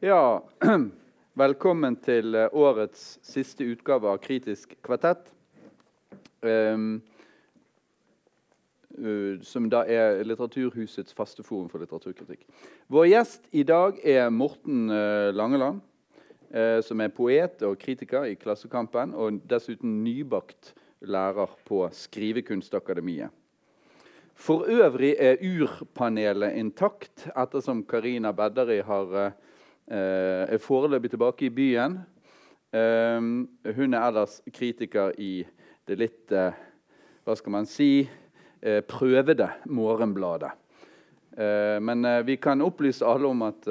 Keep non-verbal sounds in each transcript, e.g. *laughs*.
Ja, *clears throat* velkommen til eh, årets siste utgave av Kritisk kvartett. Um, uh, som da er Litteraturhusets faste forum for litteraturkritikk. Vår gjest i dag er Morten uh, Langeland, uh, som er poet og kritiker i Klassekampen, og dessuten nybakt lærer på Skrivekunstakademiet. For øvrig er urpanelet intakt, ettersom Karina Bedderi har Eh, er foreløpig tilbake i byen. Eh, hun er ellers kritiker i det litt eh, Hva skal man si prøvede Morgenbladet. men vi kan opplyse alle om at,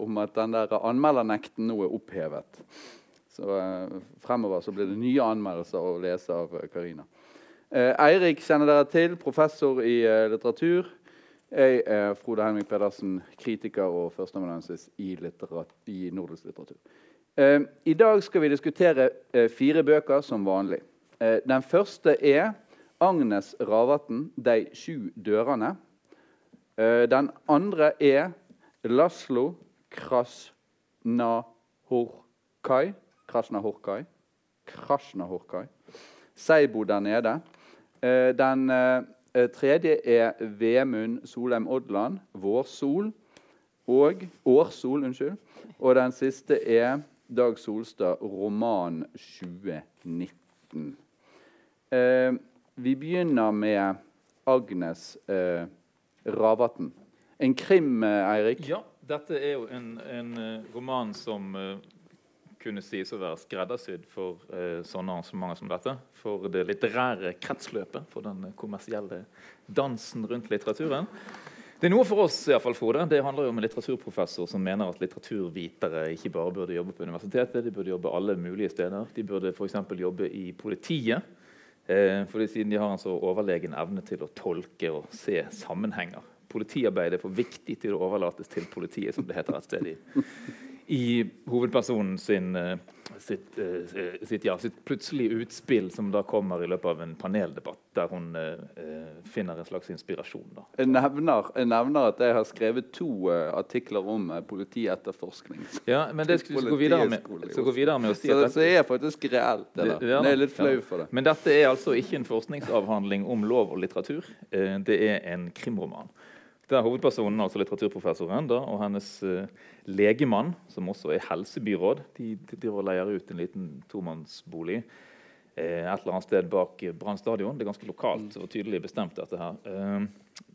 om at den der anmeldernekten nå er opphevet. Så fremover så blir det nye anmeldelser å lese av Karina. Eirik kjenner dere til, professor i litteratur. Jeg er Frode Henrik Pedersen, kritiker og førsteamanuensis i, i, nordisk litteratur. Eh, I dag skal vi diskutere eh, fire bøker som vanlig. Eh, den første er Agnes Ravatn, 'De sju dørene'. Eh, den andre er Laslo Krasnahorkai. Krasnahorkai. Krasnahorkai. Seibo der nede. Eh, den Eh, tredje er Vemund Solheim Odland, 'Vårsol'. Og Årsol, unnskyld. Og den siste er Dag Solstad, 'Roman 2019'. Eh, vi begynner med Agnes eh, Ravatn. En krim, eh, Eirik? Ja, dette er jo en, en uh, roman som kunne sies å være skreddersydd for eh, sånne arrangementer som dette. For det litterære kretsløpet, for den kommersielle dansen rundt litteraturen. Det er noe for oss, i fall, Frode. Det handler jo om en litteraturprofessor som mener at litteraturvitere ikke bare burde jobbe på universitetet, de burde jobbe alle mulige steder. De burde f.eks. jobbe i politiet. Eh, fordi Siden de har en så overlegen evne til å tolke og se sammenhenger. Politiarbeidet er for viktig til å overlates til politiet, som det heter et sted i i hovedpersonen sin, eh, sitt, eh, sitt, ja, sitt plutselige utspill som da kommer i løpet av en paneldebatt, der hun uh, finner en slags inspirasjon. Da. Jeg, nevner, jeg, nevner, at jeg har skrevet to uh, artikler om uh, politietterforskning. Ja, men det skal vi gå videre med, gå videre med å si så, så er faktisk reelt. Det, det, ja, det er litt flau for det. Men dette er altså ikke en forskningsavhandling om lov og litteratur. det er en krimroman. Der hovedpersonen, altså litteraturprofessoren, da, og hennes uh, legemann, som også er helsebyråd, de, de, leier ut en liten tomannsbolig eh, et eller annet sted bak Brann stadion. Det er ganske lokalt og tydelig bestemt. dette her. Eh,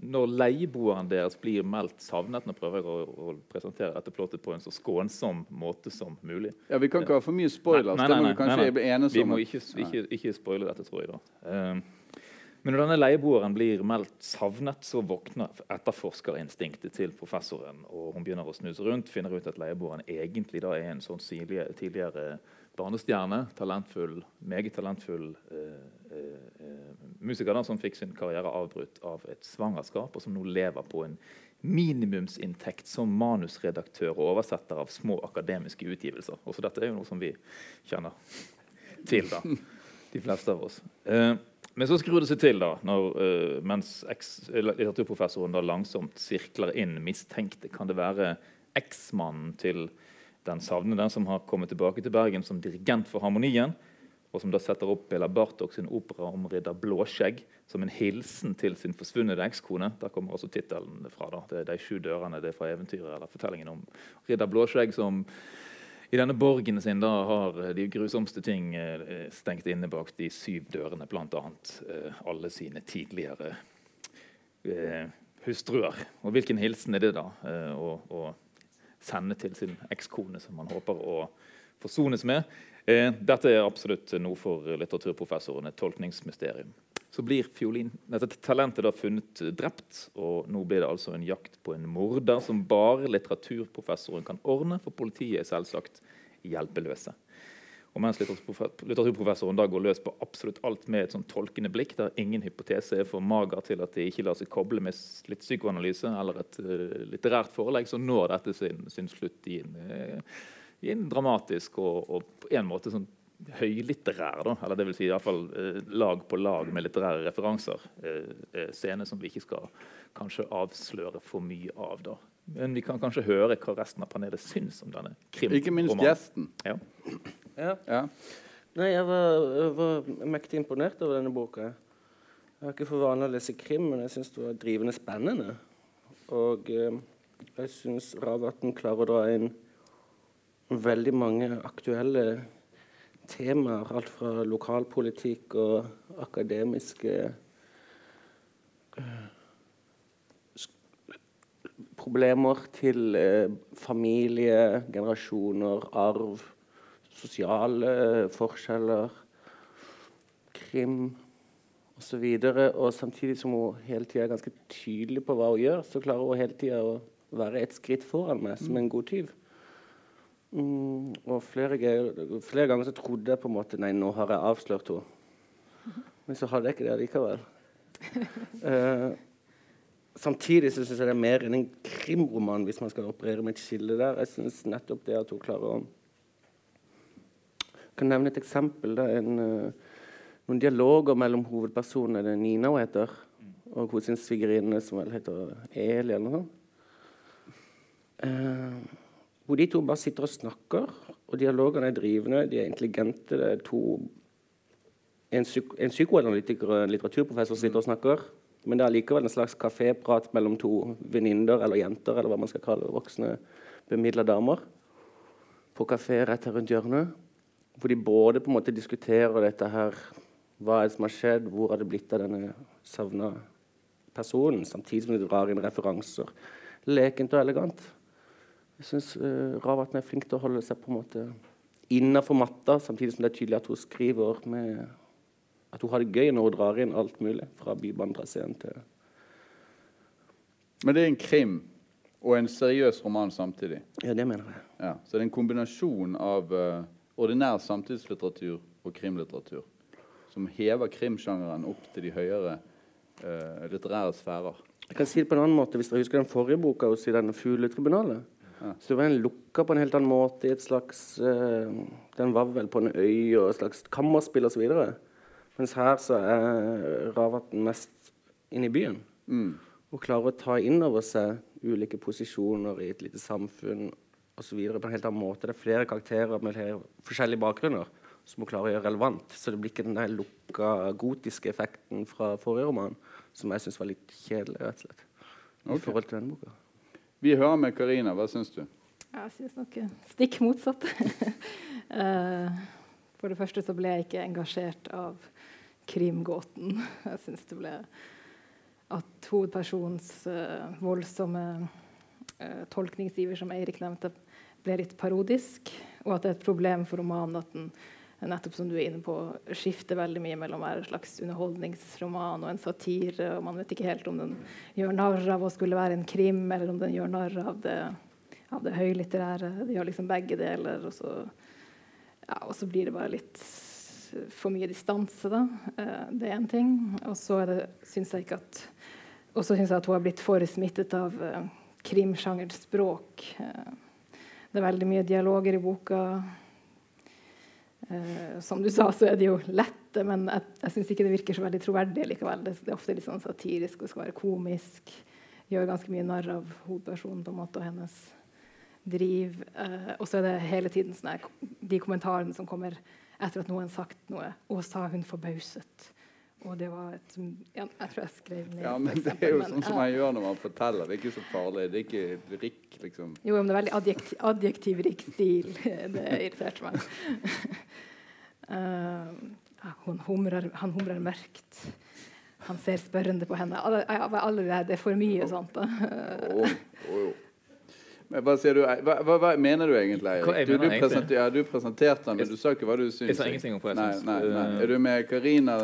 når leieboeren deres blir meldt savnet, nå prøver jeg å, å, presentere dette plottet på en så skånsom måte som mulig. Ja, Vi kan ikke ha for mye spoilers. Nei, nei, nei, nei, nei, enige. Vi må ikke, ikke, ikke spoile dette, tror jeg. da. Men når denne leieboeren blir meldt savnet, så våkner etterforskerinstinktet til professoren. og Hun begynner å snuse rundt, finner ut at leieboeren egentlig da er en sånn tidligere barnestjerne. talentfull, Meget talentfull eh, eh, musiker da, som fikk sin karriere avbrutt av et svangerskap, og som nå lever på en minimumsinntekt som manusredaktør og oversetter av små akademiske utgivelser. Også dette er jo noe som vi kjenner til, da, de fleste av oss. Eh, men så skrur det seg til, da, når, uh, mens litteraturprofessoren da langsomt sirkler inn mistenkte. Kan det være eksmannen til den savnede som har kommet tilbake til Bergen som dirigent for Harmonien? Og som da setter opp Bela Bartok sin opera om ridder Blåskjegg som en hilsen til sin forsvunne ekskone. Der kommer også tittelen fra. da, det er De sju dørene. Det er fra eventyret eller fortellingen om ridder Blåskjegg som i denne borgen sin da har de grusomste ting eh, stengt inne bak de syv dørene, bl.a. Eh, alle sine tidligere eh, hustruer. Og hvilken hilsen er det da eh, å, å, sende til sin ekskone, som man håper å forsones med? Eh, dette er absolutt noe for litteraturprofessoren, et tolkningsmysterium så blir fiolin, dette talentet da funnet drept. Og nå blir det altså en jakt på en morder som bare litteraturprofessoren kan ordne, for politiet er selvsagt hjelpeløse. Og mens litteraturprofessoren da går løs på absolutt alt med et sånn tolkende blikk, der ingen hypotese er for mager til at de ikke lar seg koble med litt psykoanalyse eller et uh, litterært forelegg, så når dette sin, sin slutt i en, uh, i en dramatisk og, og, på en måte sånn høylitterær, da, eller det vil si i fall, eh, lag på lag med litterære referanser. Eh, eh, scener som vi ikke skal kanskje avsløre for mye av. da. Men vi kan kanskje høre hva resten av panelet syns om denne krimromanen. Ikke minst gjesten. Ja. Ja. Ja. Nei, jeg var, jeg var mektig imponert over denne boka. Jeg har ikke for vane å lese krim, men jeg syns det var drivende spennende. Og eh, jeg syns Ravatn klarer å dra inn veldig mange aktuelle temaer. Alt fra lokalpolitikk og akademiske eh, problemer til eh, familie, generasjoner, arv, sosiale forskjeller, krim osv. Og samtidig som hun hele tida er ganske tydelig på hva hun gjør, så klarer hun hele tida å være et skritt foran meg som en god tyv. Mm, og flere, flere ganger så trodde jeg på en måte Nei, nå har jeg avslørt henne. Men så hadde jeg ikke det likevel. *laughs* Eh, samtidig så syns jeg det er mer enn en krimroman hvis man skal operere med et skille der. Jeg syns nettopp det at hun klarer å Jeg kan nevne et eksempel. Er en, eh, noen dialoger mellom hovedpersonene. Det er Nina hun heter, og hos sin svigerinne som vel heter Eli eller noe sånt. Eh, hvor de to bare sitter og snakker, og dialogene er drivende, de er intelligente. Det er to en, psyk en psykoanalytiker og en litteraturprofessor sitter og snakker. Men det er likevel en slags kaféprat mellom to venninner eller jenter, eller hva man skal kalle voksne bemidla damer, på kafé rett her rundt hjørnet. Hvor de både på en måte diskuterer dette her Hva er det som har skjedd? Hvor har det blitt av denne savna personen? Samtidig som de drar inn referanser. Lekent og elegant. Jeg syns uh, Ravatn er flink til å holde seg på en måte innafor matta, samtidig som det er tydelig at hun skriver med at hun har det gøy når hun drar inn alt mulig. Fra bybanetraseen til Men det er en krim og en seriøs roman samtidig. Ja, det mener jeg. Ja, så det er en kombinasjon av uh, ordinær samtidslitteratur og krimlitteratur som hever krimsjangeren opp til de høyere uh, litterære sfærer. Jeg kan si det på en annen måte, Hvis dere husker den forrige boka hos i denne Fugletribunalet. Så det var en lukka på en helt annen måte i et slags uh, Den var vel på en øy og et slags kammerspill osv. Mens her så er Ravatn mest inne i byen. Mm. Og klarer å ta inn over seg ulike posisjoner i et lite samfunn osv. på en helt annen måte. Det er flere karakterer med forskjellige bakgrunner som hun klarer å gjøre relevant. Så det blir ikke den der lukka, gotiske effekten fra forrige roman som jeg syns var litt kjedelig, rett og slett. I okay. forhold til denne boka. Vi hører med Karina. Hva syns du? Jeg syns noe stikk motsatt. *laughs* Eh, For det første så ble jeg ikke engasjert av krimgåten. Jeg syns det ble at hovedpersonens eh, voldsomme uh, tolkningsiver, som Eirik nevnte, ble litt parodisk. Og at det er et problem for romanen at den nettopp som du er inne på, skifter veldig mye mellom en slags underholdningsroman og en satire. og Man vet ikke helt om den gjør narr av å skulle være en krim, eller om den gjør narr av det, av det høylitterære. De gjør liksom begge deler. Og så, ja, og så blir det bare litt for mye distanse, da. Eh, det er én ting. Og så syns jeg ikke at Og så syns jeg at hun har blitt for smittet av uh, krimsjangerens språk. Eh, det er veldig mye dialoger i boka. Eh, som du sa, så er det jo lette, men jeg, jeg syns ikke det virker så veldig troverdig likevel. Det, det er ofte litt sånn satirisk og skal være komisk. Gjør ganske mye narr av hovedpersonen på en måte og hennes driv. Uh, og så er det hele tiden sånne, de kommentarene som kommer etter at noen har sagt noe. Og sa hun forbauset. Og det var et ja, Jeg tror jeg skrev ned Ja, men Det er jo men, sånn som man gjør når man forteller. Det er ikke så farlig. Det er ikke rikk, liksom. Jo, men det er veldig adjektiv, adjektivrik stil. *laughs* Det irriterte meg. *laughs* uh, humrer, han humrer mørkt. Han ser spørrende på henne. Alle, alle det, det er for mye sånt. Da. oh, oh. jo. Men hva, sier du, hva, hva, hva mener du egentlig, Eirik? Du, du, egentlig? presenter, ja, du presenterte den, men du sa ikke hva du syns. Jeg sa ingenting om hva jeg syns. Er du med Karina,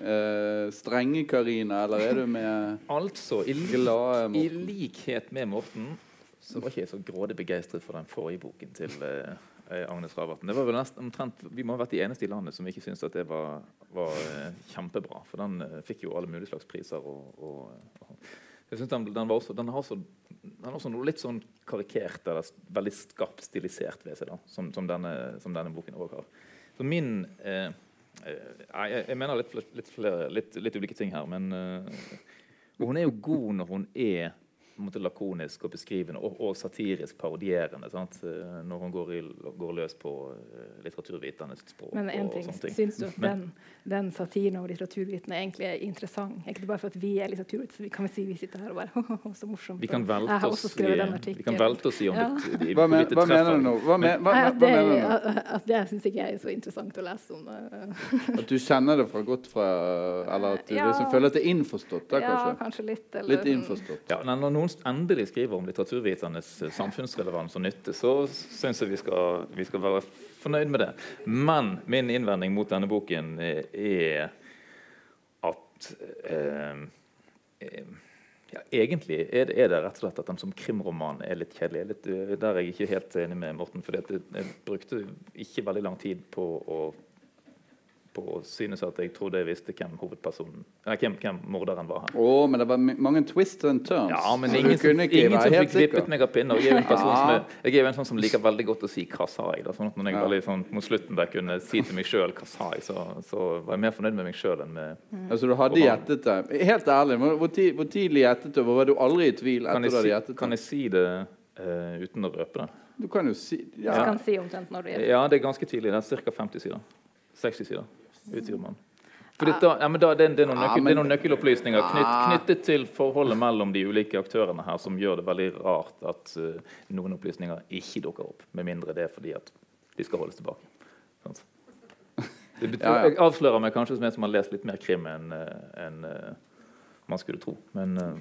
eh, strenge Karina, eller er du med Altså, i, li glade i Morten? likhet med Morten så var ikke jeg så grådig begeistret for den forrige boken til eh, eh, Agnes Ravatn. Det var vel nesten omtrent, Vi må ha vært de eneste i landet som ikke syntes at det var, var eh, kjempebra. For den eh, fikk jo alle mulige slags priser. Og, og, og jeg synes den, den, var også, den, har så, den har også noe litt sånn karikert eller veldig skarpt stilisert ved seg, da, som, som, denne, som denne boken også har. Så min eh, jeg, jeg mener litt, litt, litt, litt ulike ting her, men eh, hun er jo god når hun er måte lakonisk og beskrivende og, og satirisk parodierende sant? Eh, når hun går, i, går løs på litteraturvitende språk. Men en ting, syns du at den, den satiren over litteraturvitene egentlig er interessant? Er ikke det bare for at vi er litteraturvitere? så vi kan vi si vi sitter her og bare *laughs* så morsomt. Vi kan velte oss, i, vi kan velte oss i om ja. det, de, hva, men, hva mener du nå? Hva, men, hva, hva, hva, det, mener du nå? at, at det syns ikke jeg er så interessant å lese om. uh, At du kjenner det fra godt fra Eller at du Ja. liksom føler at det er innforstått? Da, ja, kanskje? kanskje litt. Eller, Litt innforstått. Ja, men Når noen endelig skriver om litteraturviternes eh, samfunnsrelevans og nytte, så syns jeg vi skal, vi skal være fornøyd med det. Men min innvending mot denne boken eh, er at eh, eh, ja, Egentlig er det, er det rett og slett at den som krimroman er litt kjedelig. Litt, eh, der er jeg ikke helt enig med Morten. For jeg brukte ikke veldig lang tid på å på å synes at jeg trodde jeg visste hvem hovedpersonen nei, hvem, hvem morderen var. her. Oh, men det var mange twists and turns. Ja, men ingen som, ingen som fikk vippet meg av pinner. Jeg er jo en person som Ja. er, jeg er jo en sånn som liker veldig godt å si 'hva sa jeg'? Da. Sånn at når jeg Ja. veldig, sånn, mot slutten der kunne si til meg sjøl 'hva sa jeg', så, så var jeg mer fornøyd med meg sjøl enn med Altså, du hadde gjettet det. Helt ærlig, hvor, tid, hvor tidlig gjettet du? Var du aldri i tvil etter du hadde gjettet det? kan jeg si det uh, uten å røpe det? Du kan jo si Du kan si omtrent når det gjelder. Ja, det er ganske tidlig. Det er ca. 50 sider. 60 sider. For da, ja, men da, det, er- det, noen nøkkel, det er noen nøkkelopplysninger knytt, knyttet til forholdet mellom de ulike aktørene her som gjør det veldig rart at uh, noen opplysninger ikke dukker opp. Med mindre det er fordi at de skal holdes tilbake. Sånn. Det betyr. Jeg avslører meg kanskje som en som har lest litt mer krim enn en, enn, eh, man skulle tro. Men uh...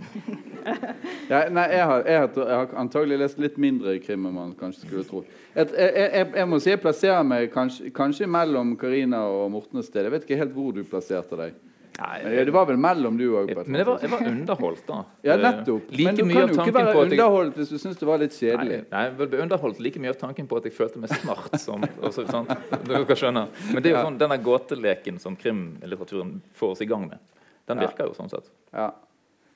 *laughs* Ja, nei, jeg har, jeg, har, jeg har antagelig lest litt mindre krim enn man kanskje skulle tro. Et, jeg, jeg, må si jeg plasserer meg kanskje, kanskje mellom Karina og Morten sted. Jeg vet ikke helt hvor du plasserte deg. nei, Men det var vel mellom du òg? men jeg var, jeg var underholdt, da. *laughs* Ja, Eh, nettopp. like Men du kan jo ikke være underholdt hvis du syns det var litt kjedelig. nei, jeg ble underholdt like mye av tanken på at jeg følte meg smart. Som, *laughs* også. Men det er jo sånn, denne gåteleken som krimlitteraturen får oss i gang med, den Ja. virker jo sånn sett. Ja.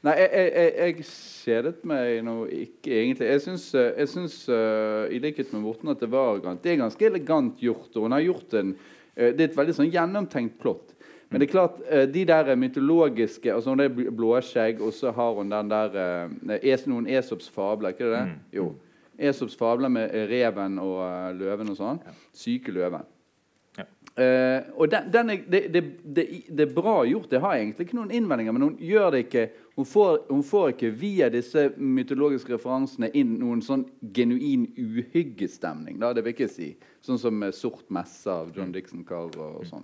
Nei, jeg, jeg, jeg, kjedet meg nå ikke egentlig. Jeg syns, eh, jeg syns uh, i likhet med Morten at det var Det er ganske elegant gjort. Og hun har gjort en uh, Det er et veldig sånn gjennomtenkt plott. Men det er klart, uh, de der mytologiske altså Hun har blåskjegg, og så har hun den der es, Noen Esops fabler, ikke det? Jo. Esops fabler med reven og løven og sånn. Syke løven. Eh, og den, den er, det, det, det, det er bra gjort. Det har jeg egentlig ikke noen innvendinger, men hun gjør det ikke Hun får, hun får ikke via disse mytologiske referansene inn noen sånn genuin uhyggestemning. Da, det vil ikke si. Sånn som eh, 'Sort messe' av John Dixon Carver og, og sånn.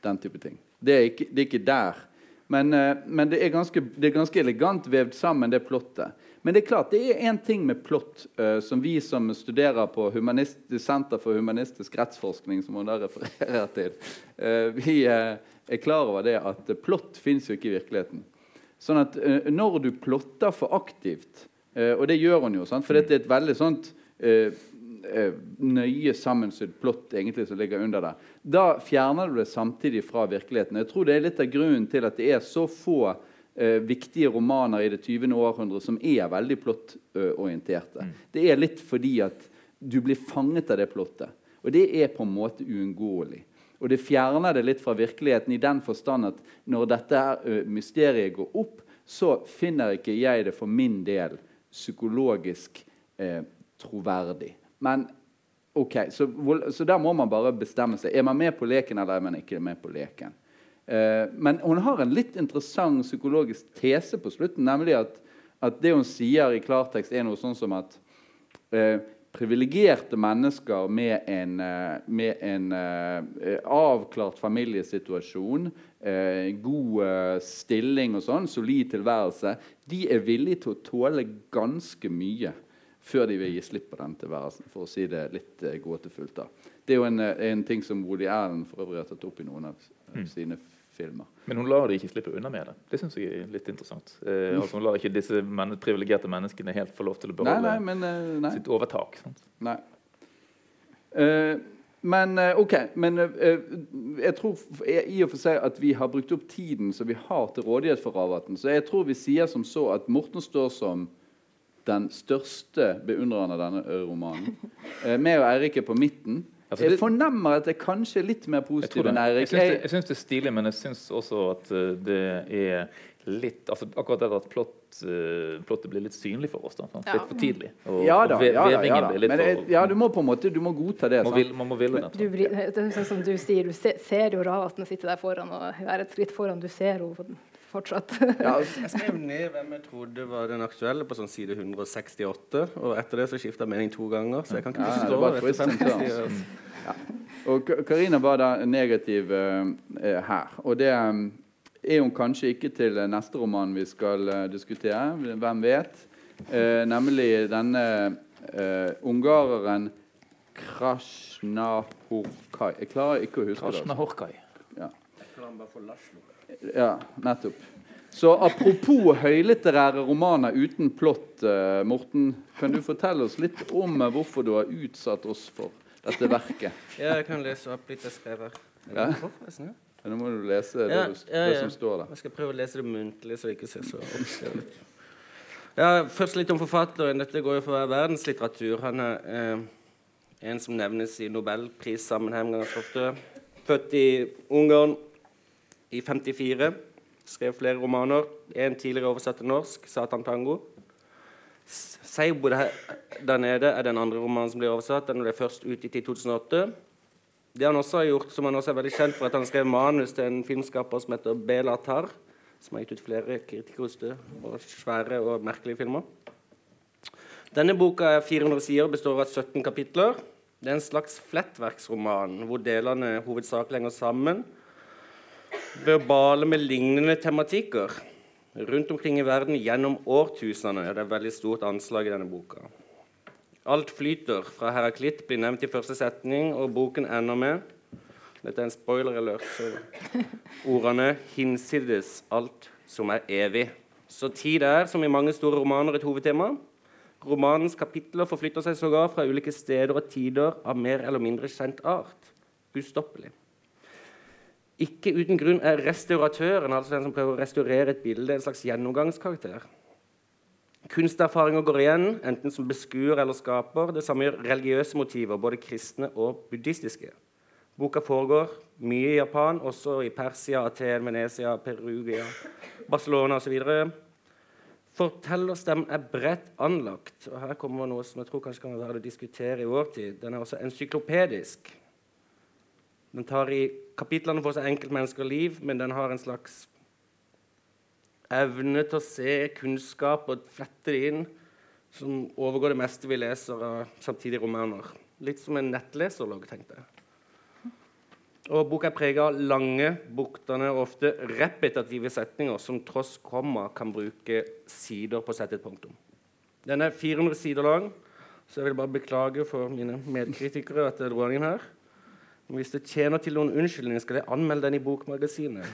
Den type ting. Det er ikke, det er ikke der. Men, uh, men det, er ganske, det er ganske elegant vevd sammen, det plottet. Men det er klart, det er én ting med plott uh, som vi som studerer på humanist, Senter for humanistisk rettsforskning, som hun da refererer til, uh, vi uh, er klar over det at plott fins jo ikke i virkeligheten. Sånn at når du plotter for aktivt, og det gjør hun jo, sant? for dette er et veldig sånt nøye sammensydd plott egentlig som ligger under der. Da fjerner du det samtidig fra virkeligheten. Jeg tror det er litt av grunnen til at det er så få eh, viktige romaner i det 20. århundre som er veldig plottorienterte. Det er litt fordi at du blir fanget av det plottet. Og det er på en måte uunngåelig. Og det fjerner det litt fra virkeligheten i den forstand at når dette her, mysteriet går opp, så finner ikke jeg det for min del psykologisk eh, troverdig. Men ok, så, så der må man bare bestemme seg. Er man med på leken, eller er man ikke med på leken? Eh, men hun har en litt interessant psykologisk tese på slutten, nemlig at, at det hun sier i klartekst, er noe sånn som at eh, privilegerte mennesker med en, eh, med en eh, avklart familiesituasjon, eh, god eh, stilling og sånn, solid tilværelse, de er villige til å tåle ganske mye før de vil gi slipp på den tilværelsen, for å si det litt gåtefullt. da. Det er jo en, en ting som Woody Allen for øvrig har tatt opp i noen av eh, sine filmer. Men hun lar de ikke slippe unna med det. Det syns jeg er litt interessant. Eh, altså Hun lar ikke disse men privilegerte menneskene helt få lov til å beholde nei, men eh, nei. sitt overtak. Sant? Nei. Eh, men eh, OK. Men eh, jeg tror i og for seg at vi har brukt opp tiden som vi har til rådighet for Ravatn. Så jeg tror vi sier som så at Morten står som den største beundreren av denne romanen. Eh, meg og Eirik er på midten. Ja, det- Jeg fornemmer at det er kanskje er litt mer positiv enn Eirik. Jeg, syns det er stilig, men jeg syns også at eh, det er litt altså Akkurat det at plott, uh, plottet blir litt synlig for oss. da? Ja. Litt for tidlig. Og, Ja da. og ve- Ja, da, ja, da. Men det, for ja, du må på en måte du må godta det. må vil, Man må ville det. Du, det er sånn som du sier, du ser, ser jo Ravatn sitte der foran og være et skritt foran. Du ser henne fortsatt. *laughs* Ja, Jeg skrev ned hvem jeg trodde var den aktuelle på sånn side 168. Og etter det så skifta jeg mening to ganger, så jeg kan ikke Ja, det forstå dette twist and 50 år. Ja. Og Ka- Karina var da negativ eh, eh, her. Og det eh, er hun kanskje ikke til eh, neste roman vi skal eh, diskutere. Hvem vet? Eh, nemlig denne ungareren Krasjnahorkai. Jeg klarer ikke å huske det. Krasjnahorkai. altså. Horkai. Ja. Kaller han bare for Laszlo. Ja, nettopp. Så apropos høylitterære romaner uten plott, eh, Morten. Kan du fortelle oss litt om eh, hvorfor du har utsatt oss for dette verket? Ja, jeg kan lese opp litt jeg skrev her. Ja. Nå må du lese det, Ja, du, ja, det som står der. Jeg skal prøve å lese det muntlig, så det ikke ser så oppskrevet ut. Ja, først litt om forfatteren. Dette går jo for å være verdenslitteratur. Han er eh, en som nevnes i nobelprissammenheng ganske ofte. Født i Ungarn i 54. Skrev flere romaner. En tidligere oversatt til norsk, 'Satan Tango'. Seibo der nede er den andre romanen som blir oversatt. Den ble først utgitt i 2008. Det han også har gjort, som han også er veldig kjent for, at han skrev manus til en filmskaper som heter Bela Tar, som har gitt ut flere kritikerroste og svære og merkelige filmer. Denne boka er 400 sider og består av 17 kapitler. Det er en slags flettverksroman hvor delene hovedsakelig henger sammen ved å bale med lignende tematikker rundt omkring i verden gjennom årtusenene. Det er et veldig stort anslag i denne boka. Alt flyter fra Heraklitt blir nevnt i første setning, og boken ender med Dette er en spoiler alert, så ordene 'hinsides alt som er evig'. Så tid er, som i mange store romaner, et hovedtema. Romanens kapitler forflytter seg sågar fra ulike steder og tider av mer eller mindre kjent art. Ustoppelig. Ikke uten grunn er restauratøren, altså den som prøver å restaurere et bilde, en slags gjennomgangskarakter. Kunsterfaringer går igjen, enten som beskuer eller skaper. Det samme gjør religiøse motiver, både kristne og buddhistiske. Boka foregår mye i Japan, også i Persia, Aten, Venezia, Perugia, Barcelona osv. Fortellerstemmen er bredt anlagt. og Her kommer noe som jeg tror kanskje kan være å diskutere i vår tid. Den er også encyklopedisk. Den tar i kapitlene for seg enkeltmennesker og liv, men den har en slags evne til å se kunnskap og flette det inn som overgår det meste vi leser av samtidige romaner. Litt som en nettleserlogg, tenkte jeg. Og Boka er prega av lange, buktende og ofte repetitive setninger som tross komma kan bruke sider på å sette et punktum. Den er 400 sider lang, så jeg vil bare beklage for mine medkritikere at jeg dro den inn her. Men hvis det tjener til noen unnskyldning, skal jeg anmelde den i Bokmagasinet.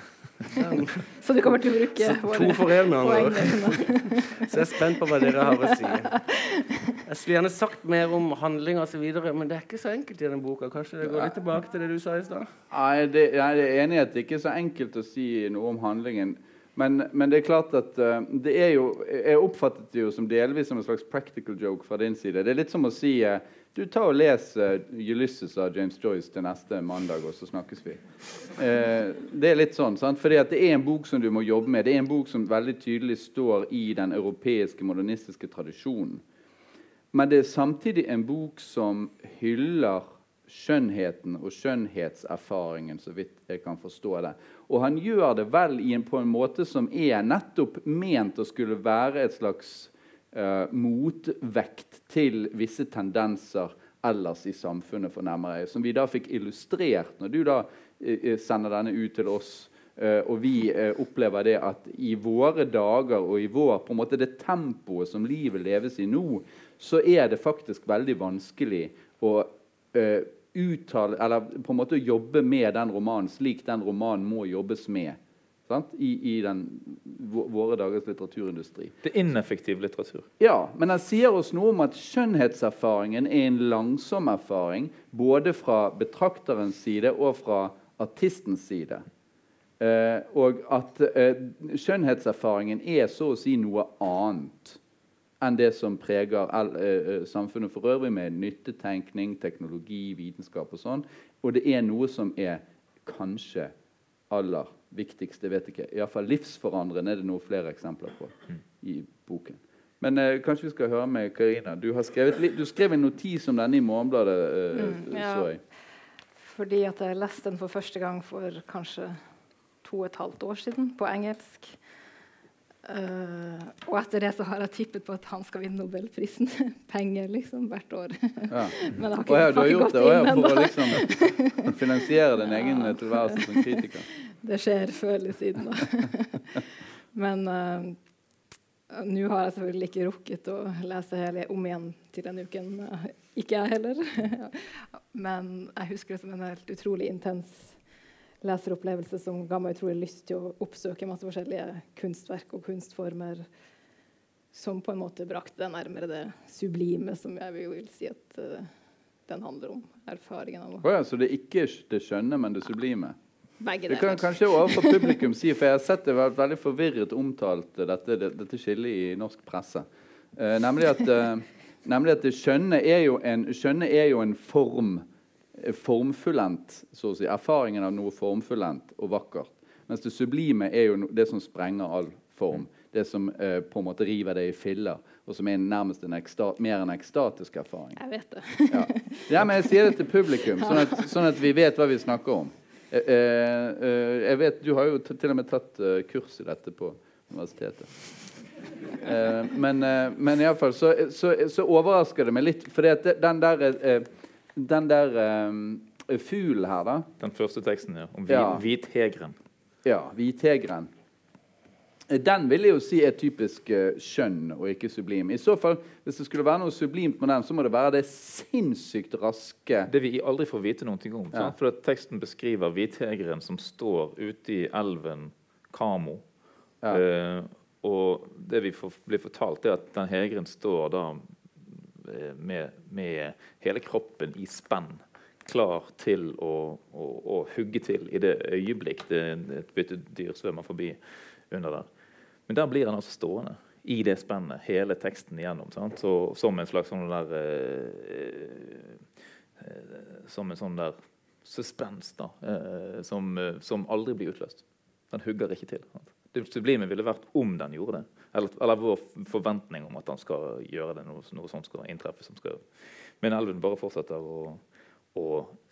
*laughs* Så du kommer til å bruke Så to for én, med andre. *laughs* Så jeg er spent på hva dere har å si. *laughs* Jeg skulle gjerne sagt mer om handling osv., men det er ikke så enkelt i denne boka. Kanskje det går litt tilbake til det du sa i stad? Nei, det, jeg er enig i at det ikke er så enkelt å si noe om handlingen. Men, men det er klart at uh, det er jo Jeg oppfattet det jo som delvis som en slags practical joke fra din side. Det er litt som å si eh, du tar og Les uh, Ulysses av James Joyce til neste mandag, og så snakkes vi. Uh, det er litt sånn, sant? Fordi det er en bok som du må jobbe med. Det er en bok som veldig tydelig står i den europeiske modernistiske tradisjonen. Men det er samtidig en bok som hyller skjønnheten og skjønnhetserfaringen, så vidt jeg kan forstå det. Og han gjør det vel en, på en måte som er nettopp ment å skulle være et slags eh, motvekt til visse tendenser ellers i samfunnet fornærmer jeg. som vi da fikk illustrert når du da eh, sender denne ut til oss. eh, og vi eh, opplever det at i våre dager og i vår, på en måte det tempoet som livet leves i nå, så er det faktisk veldig vanskelig å eh, uttale, eller på en måte jobbe med den romanen slik den romanen må jobbes med? I, i den, våre dagers litteraturindustri. Det er ineffektiv litteratur. Ja, men den sier oss noe om at skjønnhetserfaringen er en langsom erfaring både fra betrakterens side og fra artistens side. Eh, og at eh, skjønnhetserfaringen er så å si noe annet enn det som preger el, eh, eh, samfunnet for øvrig, med nyttetenkning, teknologi, vitenskap og sånn. Og det er noe som er kanskje aller viktigste. Vet ikke. Iallfall livsforandrende er det noe flere eksempler på i boken. Men eh, kanskje vi skal høre med Karina. Du, har skrevet litt- du skrev en notis om denne i Morgenbladet. Eh, Mm, ja. så jeg. Fordi at jeg leste den for første gang for kanskje to og et halvt år siden på engelsk. Uh, og etter det så har jeg tippet på at han skal vinne Nobelprisen. *laughs* Penger, liksom, hvert år. Ja. *laughs* Men det har ikke, ikke, ja, du har har ikke gått det inn for å ennå. liksom *laughs* finansiere din egen eh, tilværelse som kritiker. Det skjer før eller siden, da. *laughs* Men uh, nå har jeg selvfølgelig ikke rukket å lese hele om igjen til denne uken. Ikke jeg heller. *laughs* Men jeg husker det som en helt utrolig intens leseropplevelse som ga meg utrolig lyst til å oppsøke masse forskjellige kunstverk og kunstformer som på en måte brakte det nærmere det sublime, som jeg vil si at uh, den handler om. Erfaringen av Å ja, så det er ikke det skjønne, men det sublime? Begge Det kan kanskje overfor publikum si, for jeg har sett det vært veldig forvirret omtalt, dette, dette skillet i norsk presse. Eh, nemlig, at, eh, *laughs* nemlig at det skjønne er er jo en form, eh, formfullendt, så å si. Erfaringen av noe formfullendt og vakkert. Mens det sublime er jo det som sprenger all form. Det som eh, på en måte river det i filler, og som er nærmest en mer en ekstatisk erfaring. Jeg vet det. Ja. ja, men jeg sier det til publikum, sånn at, *laughs* sånn at vi vet hva vi snakker om. Eh, eh, eh, jeg vet, Du har jo til og med tatt kurs i dette på universitetet. Eh, men uh, men iallfall så, så, så overrasker det meg litt, for den der, den der fuglen her, da Den første teksten, ja. Om hvithegren. Ja, hvithegren. Den vil jeg jo si er typisk eh, skjønn og ikke sublim. I så fall, Hvis det skulle være noe sublimt med den, så må det være det sinnssykt raske Det vi aldri får vite noe om. Ja. For teksten beskriver hvithegeren som står ute i elven Kamo. Ja. Uh, og det vi får, blir fortalt, er at den hegeren står da eh, med, med hele kroppen i spenn. Klar til å, å, å hugge til i det øyeblikk det, et byttedyr svømmer forbi under der. Men der blir han altså stående i det spennet hele teksten igjennom. Så, som en slags sånn der eh, eh, Som en sånn der suspens da, eh, som, eh, som aldri blir utløst. Den hugger ikke til. Sant? Det sublime ville vært om den gjorde det. Eller, eller vår forventning om at han skal gjøre det, noe, noe sånt skal inntreffe. Som skal, men elven bare fortsetter å, å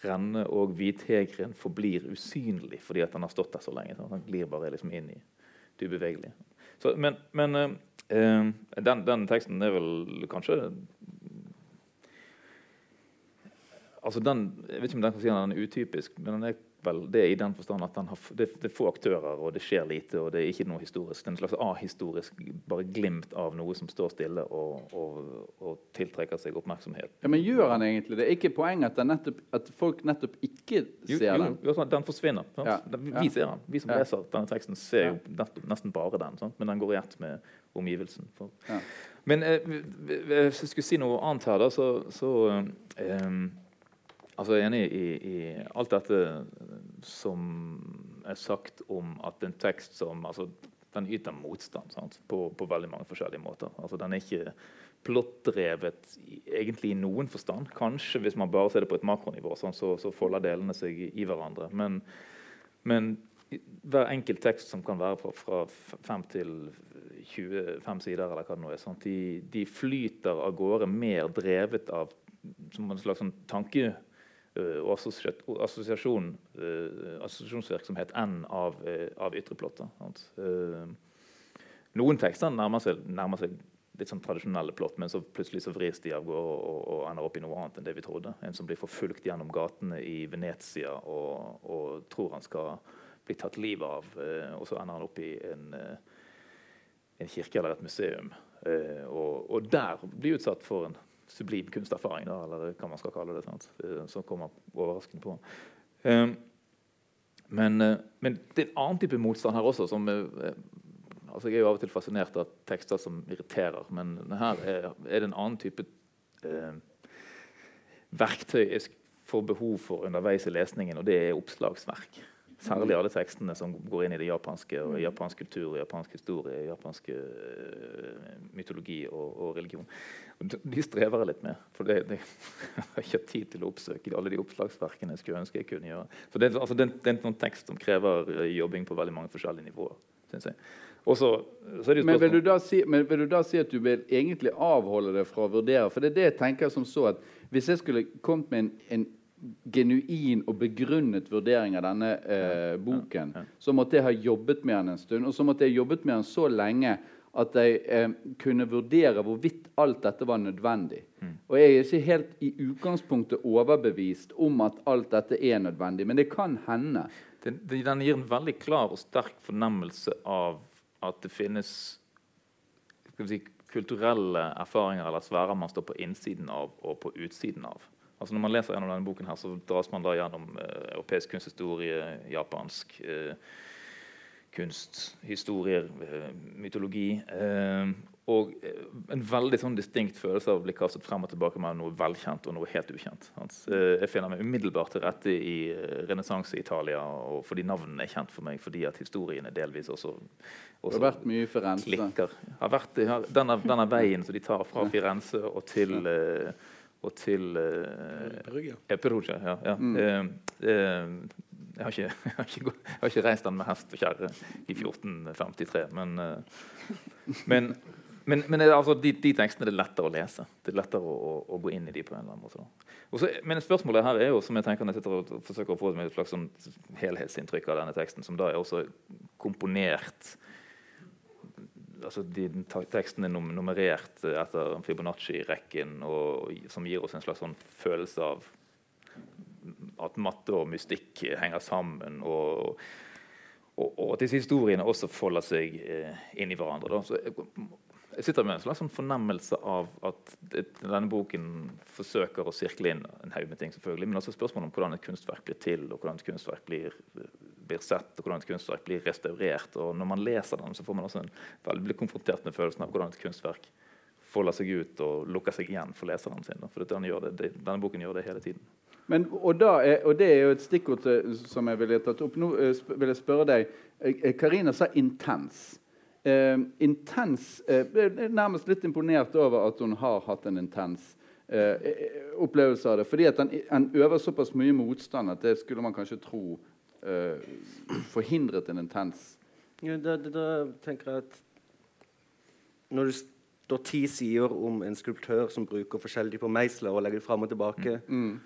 renne, og hvithegren forblir usynlig fordi at han har stått der så lenge. Sant? Han glir bare liksom inn i det ubevegelige. Så, men men eh, eh, den, den teksten er vel kanskje Altså den, jeg vet ikke om den kan si den er utypisk, men den er vel det i den forstand at har, det, det er få aktører, og det skjer lite, og det er ikke noe historisk. Det er en slags ahistorisk bare glimt av noe som står stille og, og, og tiltrekker seg oppmerksomhet. Ja, Men gjør han egentlig det? Er ikke poenget at, nettopp, at folk nettopp ikke Jo, ser jo, den? jo, sånn, den forsvinner. Ja, Vi, ja. ser den. Vi som leser denne teksten, ser jo nettopp, nesten bare den. Sant? Men den går i ett med omgivelsen. Men eh, hvis jeg skulle si noe annet her, da, så, så eh, Altså, jeg er enig i, i alt dette som er sagt om at en tekst som altså, Den yter motstand sant? På, på veldig mange forskjellige måter. Altså, den er ikke plottdrevet egentlig i noen forstand. Kanskje hvis man bare ser det på et makronivå, sånn, så, så folder delene seg i, i hverandre. Men, men hver enkelt tekst som kan være fra, fra 5 til 25 sider, eller hva det nå er, sant? De, de flyter av gårde mer drevet av som en slags sånn tanke og assosiasjon, øh, assosiasjonsvirksomhet enn av, øh, av ytre plotter. Øh, noen tekster nærmer seg, nærmer seg litt sånn tradisjonelle plott, men så plutselig så vris de av gårde og, og ender opp i noe annet enn det vi trodde. En som blir forfulgt gjennom gatene i Venezia og, og tror han skal bli tatt livet av, og så ender han opp i en, en kirke eller et museum. Eh, og, og der blir utsatt for en sublim kunsterfaring, da, eller hva man skal kalle det, sant? eh, som kommer overraskende på. Um, men, eh, men det er en annen type motstand her også. som eh, altså Jeg er jo av og til fascinert av tekster som irriterer, men her er, er det en annen type eh, verktøy jeg får behov for underveis i lesningen, og det er oppslagsverk. Særlig alle tekstene som går inn i det japanske, og japansk kultur, japansk historie, japansk uh, mytologi og, og, religion. Og de strever jeg litt med. For det, det, *laughs* jeg har ikke tid til å oppsøke alle de oppslagsverkene jeg skulle ønske jeg kunne gjøre. Så det, altså, det, det er en tekst som krever jobbing på veldig mange forskjellige nivåer. Synes jeg. Også, men, vil si, men, vil du da si, at du vil egentlig avholde det fra å vurdere? For det er det jeg tenker som så at Hvis jeg skulle kommet med en, en genuin og begrunnet vurdering av denne eh, boken, så måtte jeg ha jobbet med den en stund. Og så måtte jeg jobbet med den så lenge at jeg eh, kunne vurdere hvorvidt alt dette var nødvendig. Mm. Og jeg er ikke helt i utgangspunktet overbevist om at alt dette er nødvendig, men det kan hende. Den, den gir en veldig klar og sterk fornemmelse av at det finnes si, kulturelle erfaringer eller sfærer man står på innsiden av og på utsiden av. Altså Når man leser gjennom denne boken, her, så dras man da gjennom eh, europeisk kunsthistorie, japansk eh, kunsthistorie, eh, mytologi. Eh, og eh, en veldig sånn distinkt følelse av å bli kastet frem og tilbake med noe velkjent og noe helt ukjent. Eh, jeg finner meg umiddelbart til rette i renessanse-Italia, fordi navnene er kjent for meg. Fordi at historiene delvis også, også har vært mye Firenze. klikker. Har vært, har, denne, denne, veien som de tar fra Firenze og til ja og til eh, Perugia. Ja, ja. Mm. Eh, eh, jeg, har ikke, *laughs* jeg, har ikke, jeg, har ikke, reist den med hest og kjerre i 1453, men, men, men, men altså, de, de, tekstene er det lettere å lese. Det er lettere å, å, å, gå inn i de på en eller annen måte. Også, men spørsmålet her er jo, som jeg tenker når jeg sitter og forsøker å få et slags sånn helhetsinntrykk av denne teksten, som da er også komponert altså de, Teksten er nummerert etter Fibonacci-rekken, som gir oss en slags sånn følelse av at matte og mystikk henger sammen. og, og, og at disse historiene også folder seg eh, inn i hverandre. Da. Så jeg, jeg sitter med en slags sånn fornemmelse av at denne boken forsøker å sirkle inn en haug med ting, selvfølgelig, men også spørsmålet om hvordan et kunstverk blir til, og hvordan et kunstverk blir, blir, sett, og hvordan et kunstverk blir restaurert. og Når man leser den, så får man også en, blir konfrontert med følelsen av hvordan et kunstverk folder seg ut og lukker seg igjen for leseren sin. For denne, denne, boken gjør det hele tiden. Men, og, er, og, Det er jo et stikkord som jeg ville tatt opp. Nå eh, vil jeg spørre deg. Eh, Karina sa 'intens' eh, intens eh, Nærmest litt imponert over at hun har hatt en intens eh, opplevelse av det. Fordi at han, øver såpass mye motstand at det skulle man kanskje tro eh, forhindret en intens ja, da, da, da, tenker jeg at Når det står ti sider om en skulptør som bruker forskjellige på meisler og legger det fram og tilbake mm. Mm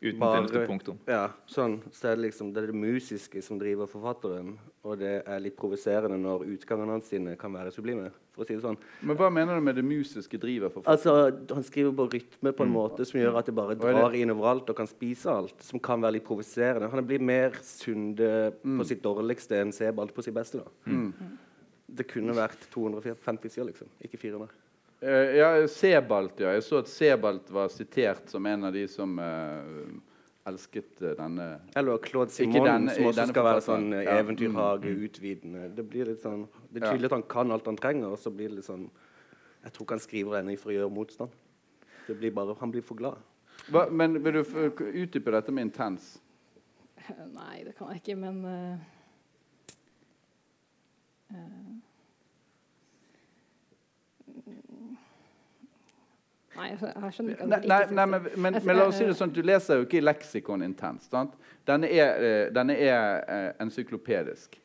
Uten bare, punktum. Ja, sånn, så er det liksom det, er det musiske som driver forfatteren. Og det er litt provoserende når utgangene hans sine kan være sublime. For å si det sånn. Men Hva mener du med det musiske drivet? for folk? Altså, Han skriver på rytme på en mm. måte som gjør at det bare drar inn overalt og kan spise alt. Som kan være litt provoserende. Han blir mer Sunde mm. på sitt dårligste enn Sebald på sitt beste. da. Mm. Det kunne vært 250 sider, liksom. Ikke 400. Uh, ja, Sebald, ja. Jeg så at Sebald var sitert som en av de som uh, elsket uh, denne Eller Claude Simon, denne, som også skal være sånn ja. eventyrhage, mm. Det blir litt sånn Det er tydelig at han kan alt han trenger, og så blir det litt sånn Jeg tror ikke han skriver ennå for å gjøre motstand. Det blir bare, Han blir for glad. Hva, men vil du utdype dette med intens? Nei, det kan jeg ikke, men uh, Nei, jeg skjønner ikke nei, nei, nei, men, men, men, la oss si det sånn, Du leser jo ikke leksikon intenst. sant? Denne er, uh, denne er uh, encyklopedisk.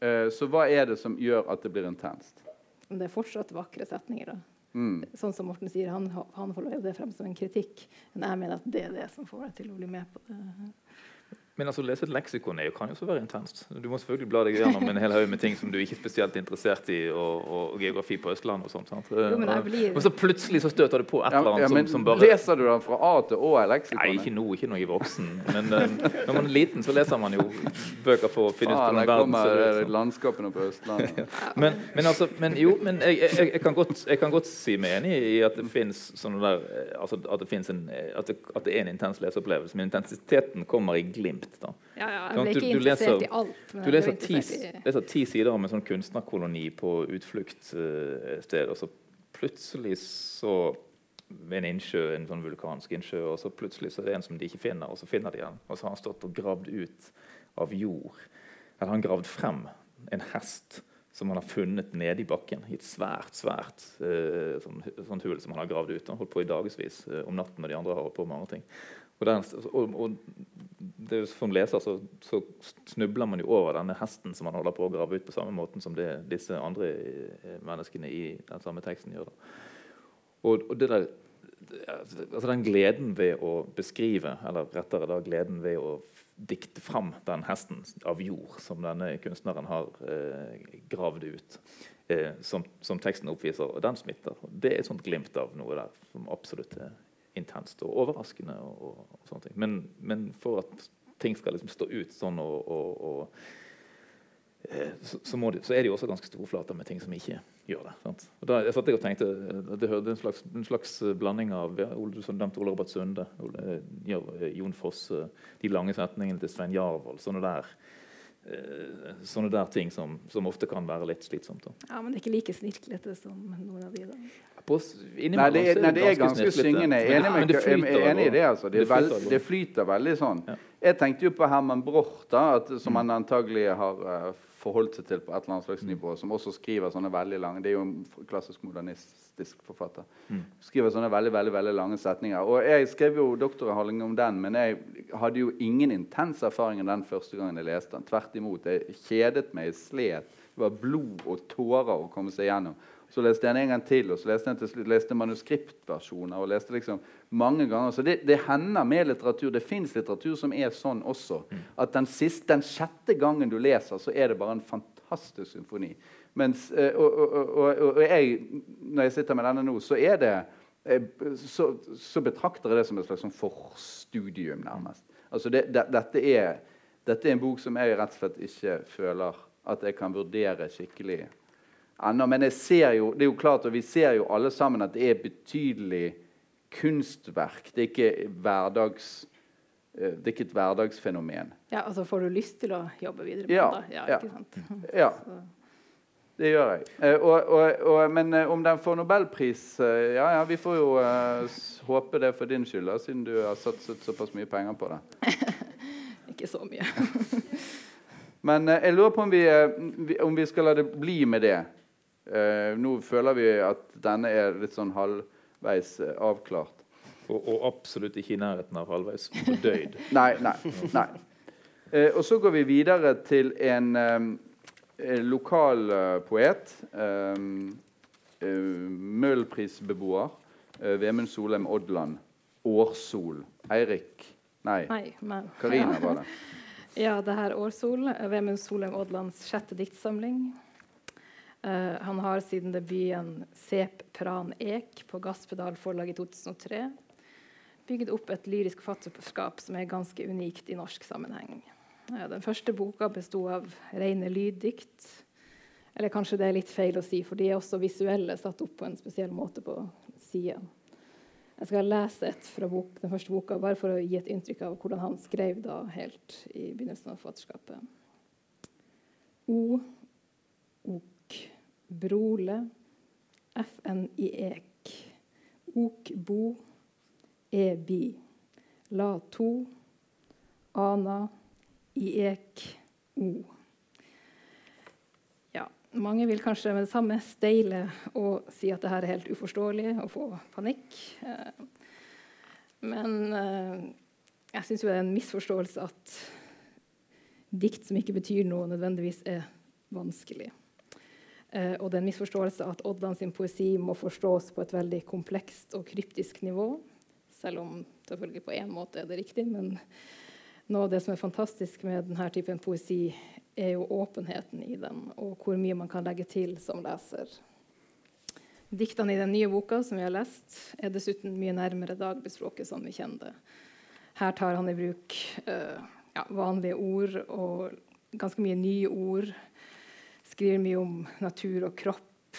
Uh, så hva er det som gjør at det blir intenst? Det er fortsatt vakre setninger. da. Mm. Sånn som Morten sier, Han, han får det frem som en kritikk. Men jeg mener at det er det som får deg til å bli med på det. Men altså, å lese et leksikon er, kan jo også være intenst. Du må selvfølgelig bla deg gjennom en hel haug med ting som du ikke er spesielt interessert i, og, og, og geografi på Østlandet og sånt. Sant? Jo, blir... Og så plutselig så støter det på et eller annet ja, ja, som, som, bare Leser du den fra A til Å? leksikonet? Nei, ikke nå, ikke når jeg er voksen. Men uh, når man er liten, så leser man jo bøker for å finne ut hvordan verden ser ut. Sånn. landskapene på Østlandet. *laughs* men, men, altså, men, jo, men jeg, jeg, jeg, kan godt, jeg, kan godt, si meg enig i at det fins der eh, altså, at, det en, at, det, at det er en intens leseopplevelse. Men intensiteten kommer i glimt. Da ja, ja, jeg ble ikke du, du interessert leser, i alt. du leser ti, leser ti, sider om en sånn kunstnerkoloni på utfluktssted uh, og så plutselig så ved en innsjø, en sånn vulkansk innsjø, og så plutselig så er det en som de ikke finner, og så finner de den. Og så har han stått og gravd ut av jord. Eller han gravd frem en hest som han har funnet nede i bakken. I et svært svært uh, sånn, sånt hull som han har gravd ut. Han holdt på i dagevis uh, om natten, og de andre har holdt på med andre ting. Og, den, og, og det, Som leser så, så, snubler man jo over denne hesten som man holder på å grave ut, på samme måten som det, disse andre eh, menneskene i den samme teksten gjør. Og, og der, altså den gleden ved å beskrive, eller rettere da gleden ved å dikte fram den hesten av jord som denne kunstneren har eh, gravd ut, eh, som, som, teksten oppviser, og den smitter. Det er et sånt glimt av noe der som absolutt er intenst og overraskende. Og, og, og sånne ting. Men, men, for at ting skal liksom stå ut sånn og, og eh, så, så, de, så, er det jo også ganske store flater med ting som ikke gjør det. Sant? Og da, jeg satt og tenkte, Det hørte en slags, en slags blanding av ja, du nevnte Ole Robert Sunde, Ole, Jon Fosse, de lange setningene til Svein Jarvold. sånne der Eh, sånne der ting som, som, ofte kan være litt slitsomt. Da. Ja, Men det er ikke like snirklete som noen av de? da. På, nei, det er, nei, det er ganske syngende. Jeg er enig, i det. altså. Det, det, veld, det, flyter veldig sånn. Ja. Jeg tenkte jo på Herman Broch, som mm. han antagelig har uh, forholdt seg til på et eller annet slags mm. nivå, som også skriver sånne veldig lange Det er jo en klassisk modernistisk forfatter. Mm. Skriver sånne veldig veldig, veldig lange setninger. Og Jeg skrev jo doktoravhandling om den, men jeg hadde jo ingen intens erfaring den første gangen jeg leste den. Tvert imot. Jeg kjedet meg, jeg slet. Det var blod og tårer å komme seg gjennom. Så leste jeg den en gang til, og så leste jeg til leste manuskriptversjoner. og leste liksom mange ganger. Så det, det hender med litteratur. Det fins litteratur som er sånn også. At den, siste, den sjette gangen du leser, så er det bare en fantastisk symfoni. Mens, eh, og, og, og, og, jeg, når jeg sitter med denne nå, så er det eh, så, så betrakter jeg det som et slags sånn forstudium, nærmest. Altså det, det, dette, er, dette er en bok som jeg rett og slett ikke føler at jeg kan vurdere skikkelig ennå. Men jo, det er jo klart, og vi ser jo alle sammen at det er betydelig kunstverk. Det er ikke, hverdags, eh, det er ikke et hverdagsfenomen. Ja, altså Får du lyst til å jobbe videre med ja, det? Ja, ikke sant? Ja. *laughs* Det gjør jeg. Eh, og, og, og, men eh, om den får nobelpris Ja, ja, vi får jo uh, håpe det for din skyld, da, siden du har satset såpass mye penger på det. *laughs* ikke så mye. *laughs* men uh, jeg lurer på om vi, om vi skal la det bli med det. Uh, nå føler vi at denne er litt sånn halvveis uh, avklart. Og, og, absolutt ikke i nærheten av halvveis fordøyd. *laughs* nei, nei. nei. Eh, og så går vi videre til en eh, lokal poet. Um, Møhlenprisbeboer. Vemund Solheim Odland. Årsol. Eirik Nei, nei Karina var det. ja, det her Årsol. Vemund Solheim Odlands sjette diktsamling. Uh, han har siden debuten 'Sep Pran Ek' på Gasspedal forlag i 2003 bygd opp et lyrisk forfatterskap som er ganske unikt i norsk sammenheng. Uh, den første boka besto av rene lyddikt. Eller kanskje det er litt feil å si, for de er også visuelle, satt opp på en spesiell måte på sida. Jeg skal lese et fra bok, den første boka, bare for å gi et inntrykk av hvordan han skrev da helt i begynnelsen av forfatterskapet. O, ok Brole, FNIEK, Okbo, EBI, La to, Ana, IEK, O. Ja, mange vil kanskje med det samme steile og si at dette er helt uforståelig og få panikk. Eh, men eh, jeg syns det er en misforståelse at dikt som ikke betyr noe, nødvendigvis er vanskelig. Eh, og det er en misforståelse at Odland sin poesi må forstås på et veldig komplekst og kryptisk nivå. Selv om selvfølgelig på én måte er det riktig. Men noe av det som er fantastisk med denne typen poesi, er jo åpenheten i den, og hvor mye man kan legge til som leser. Diktene i den nye boka som vi har lest, er dessuten mye nærmere dagligspråket som vi kjenner det. Her tar han i bruk uh, ja, vanlige ord og ganske mye nye ord skriver mye om natur og kropp.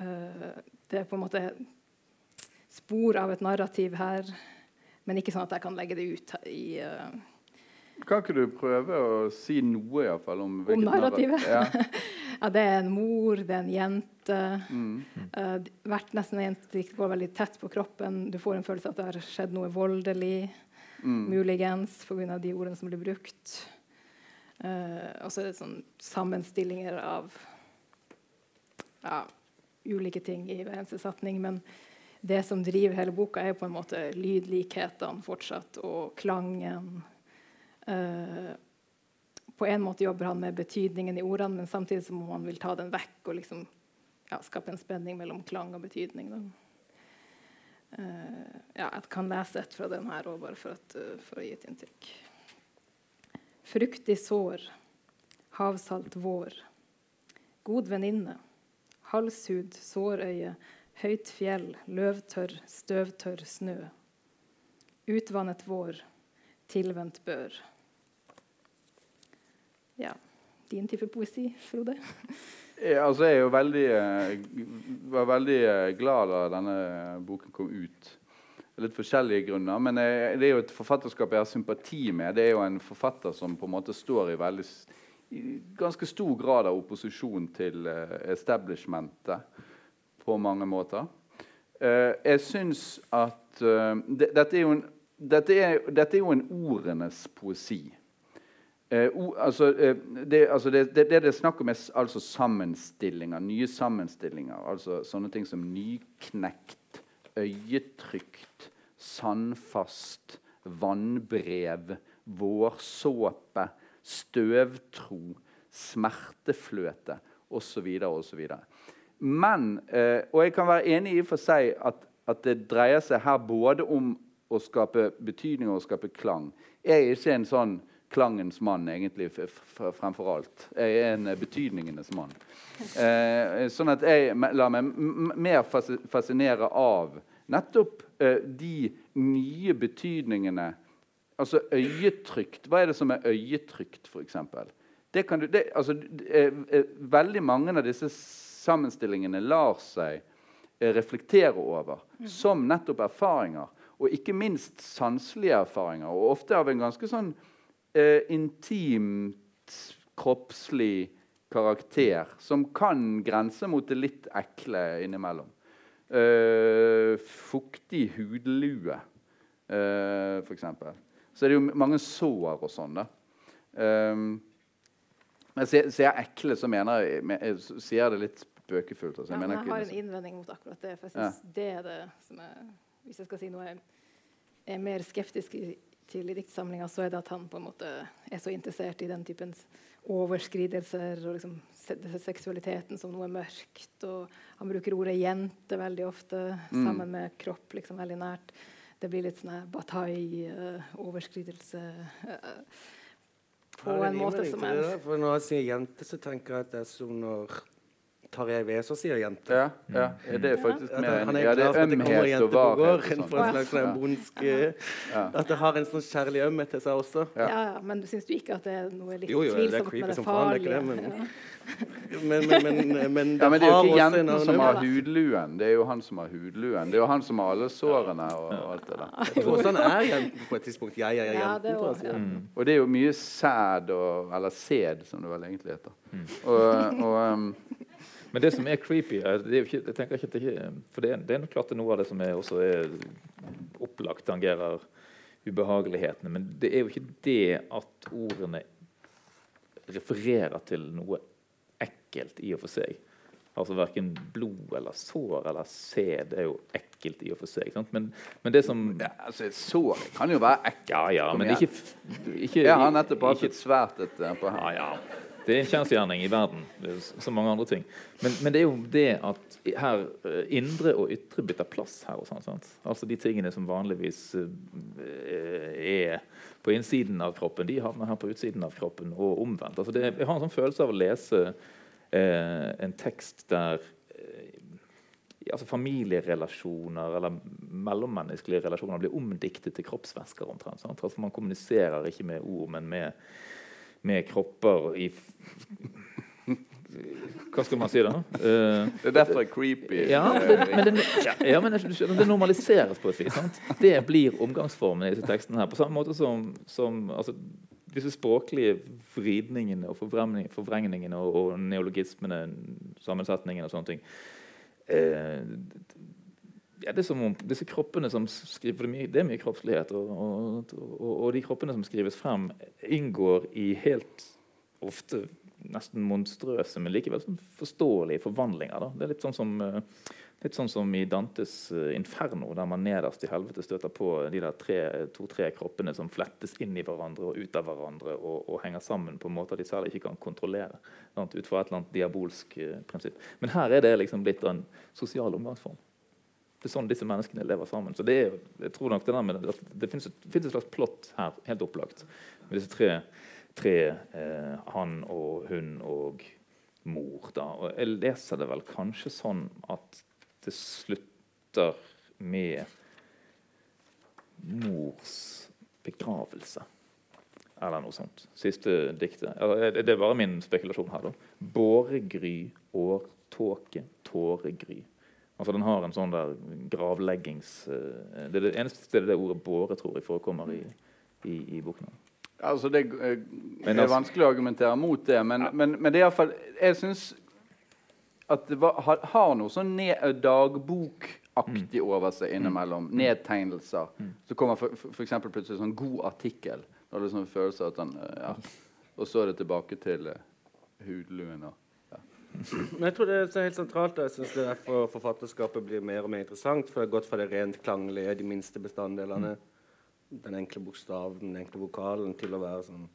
Uh, det er på en måte spor av et narrativ her, men ikke sånn at jeg kan legge det ut i uh, Kan ikke du prøve å si noe i hvert fall, om Om narrativet? Ja. *laughs* ja. det er en mor, det er en jente. Mm. Uh, hvert nesten jente går veldig tett på kroppen. Du får en følelse av at det har skjedd noe voldelig, mm. muligens pga. de ordene som blir brukt. Uh, og så er det sånn sammenstillinger av ja, ulike ting i hver eneste setning. Men det som driver hele boka, er på en måte lydlikhetene fortsatt, og klangen. Uh, på en måte jobber han med betydningen i ordene, men samtidig som han vil ta den vekk og liksom, ja, skape en spenning mellom klang og betydning. Uh, ja, jeg kan lese et fra den her òg, bare for, at, for, å gi et inntrykk. Fruktig sår, havsalt vår, god venninne, halshud, sårøye, høyt fjell, løvtørr, støvtørr snø. Utvannet vår, tilvendt bør. Ja. Din type poesi, Frode? Ja, altså, jeg veldig, var veldig glad da denne boken kom ut litt forskjellige grunner. Men jeg, det er jo et forfatterskap jeg har sympati med. Det er jo en forfatter som på en måte står i veldig i ganske stor grad av opposisjon til uh, establishmentet på mange måter. Uh, jeg syns at det, dette, er en, dette, er, dette, er jo en, ordenes poesi. Altså, det, altså det, det, det, er snakk om er altså sammenstillinger, nye sammenstillinger. Altså sånne ting som nyknekt, øyetrykt, sandfast, vannbrev, vårsåpe, støvtro, smertefløte osv. osv. Men, eh, og jeg kan være enig i for seg at, at, det dreier seg her både om å skape betydning og å skape klang. Jeg er ikke en sånn klangens mann egentlig fremfor alt. Jeg er en betydningenes mann. Eh, sånn at jeg lar meg mer fascinere av nettopp eh, de nye betydningene Altså øyetrykt. Hva er det som er øyetrykt, f.eks.? Det kan du, det, altså, eh, eh, veldig mange av disse sammenstillingene lar seg reflektere over mm. som nettopp erfaringer. Og ikke minst sanselige erfaringer. Og ofte av en ganske sånn eh, intimt, kroppslig karakter. Som kan grense mot det litt ekle innimellom. Eh, fuktig hudlue, uh, f.eks så er det jo mange sår og sånn. da. Um, men sier jeg ekle, så mener jeg, jeg sier det litt spøkefullt. Altså. Jeg, ja, jeg har en innvending mot akkurat det. for jeg synes ja. det er det som er, Hvis jeg skal si noe jeg er mer skeptisk til i diktsamlinga, så er det at han på en måte er så interessert i den typen overskridelser og liksom seksualiteten som noe mørkt. Og han bruker ordet 'jente' veldig ofte mm. sammen med kropp liksom veldig nært det blir litt sånn bataille-overskridelse uh, på en måte som er For Når jeg sier jente, så tenker jeg at det er som når Tarjei så sier jente. Ja, ja, det er faktisk ja. mer en, ja, det er ømhet og varhet. En slags ja. bondsk. At det har en sånn kjærlig ømhet til seg også. Ja, ja Men syns du ikke at det er noe litt jo, jo, tvilsomt med det farlige? men, men, men, men, det, *laughs* ja, men det er jo ikke jenten som har hudluen. Det er jo han som har hudluen. Det er jo han som har alle sårene og, og alt det der. Jeg tror sånn er jenten på et tidspunkt. Jeg, jeg, jeg, jenten, det også, ja. mm. Og det er jo mye sæd, eller sæd, som det vel egentlig heter. Mm. Og, og um, men det som er creepy er, det er ikke, jeg tenker ikke, det, for det, det er klart det noe av det som er, også er opplagt tangerer ubehagelighetene. Men det er jo ikke det at ordene refererer til noe ekkelt i og for seg. Altså Verken blod eller sår eller sæd er jo ekkelt i og for seg. Men, men, det som ja, altså Et sår kan jo være ekkelt. Ja, ja, men ikke, ikke Jeg har nettopp hatt et svært et eh, på her. Ja, ja. Det er en kjensgjerning i verden, som mange andre ting. Men, men, det er jo det at her eh, indre og ytre bytter plass her. og sant? Altså De tingene som vanligvis uh, er på innsiden av kroppen, de havner her på utsiden av kroppen, og omvendt. Altså det, jeg har en sånn følelse av å lese uh, en tekst der altså familierelasjoner eller mellommenneskelige relasjoner blir omdiktet til kroppsvæsker. Altså Man kommuniserer ikke med ord, men med med kropper i hva skal man si da? Uh, det er derfor det er creepy. Ja, det, men, det, ja, men det, normaliseres på et vis. Sant? Det blir omgangsformen i disse tekstene. her, På samme måte som, som altså, disse språklige vridningene og forvrengningene og, og neologismene, sammensetningene og sånne ting. Uh, ja, det er som om disse kroppene som skriver Det er mye, det er mye kroppslighet. Og, og, og, og, de kroppene som skrives frem, inngår i helt ofte nesten monstrøse, men likevel sånn forståelige forvandlinger. Da. Det er litt sånn som eh, Litt sånn som i Dantes uh, 'Inferno', der man nederst i helvete støter på de der to-tre kroppene som flettes inn i hverandre og ut av hverandre og, henger sammen på måter de særlig ikke kan kontrollere. Sant? Ut fra et eller annet diabolsk uh, prinsipp. Men her er det liksom blitt en sosial omgangsform. Det er sånn disse menneskene lever sammen. Så det, er, jeg tror nok det, der med at det finnes et, et slags plott her, helt opplagt, med disse tre, tre eh, han og hun og mor. Da. Og jeg leser det vel kanskje sånn at det slutter med mors begravelse. Eller noe sånt. Siste diktet. Det er bare min spekulasjon her. da. Båregry, årtåke, tåregry. Altså Den har en sånn der gravleggings... Eh, det er det eneste stedet det ordet 'båre' tror jeg forekommer i, i, i boken. Altså Det er, er vanskelig å argumentere mot det, men, ja. men, men det er iallfall Jeg syns at det var, har, noe sånn dagbokaktig mm. over seg innimellom. Mm. Nedtegnelser. Mm. Så kommer f.eks. plutselig sånn god artikkel. Da har du sånn følelse at han, eh, ja. Og så er det tilbake til hudluen. Og. Men jeg tror det er helt sentralt. Jeg synes det er derfor forfatterskapet blir mer og mer interessant. For det har gått fra det rent klanglige, de minste bestanddelene, mm. den enkle bokstaven, den enkle vokalen, til å være sånn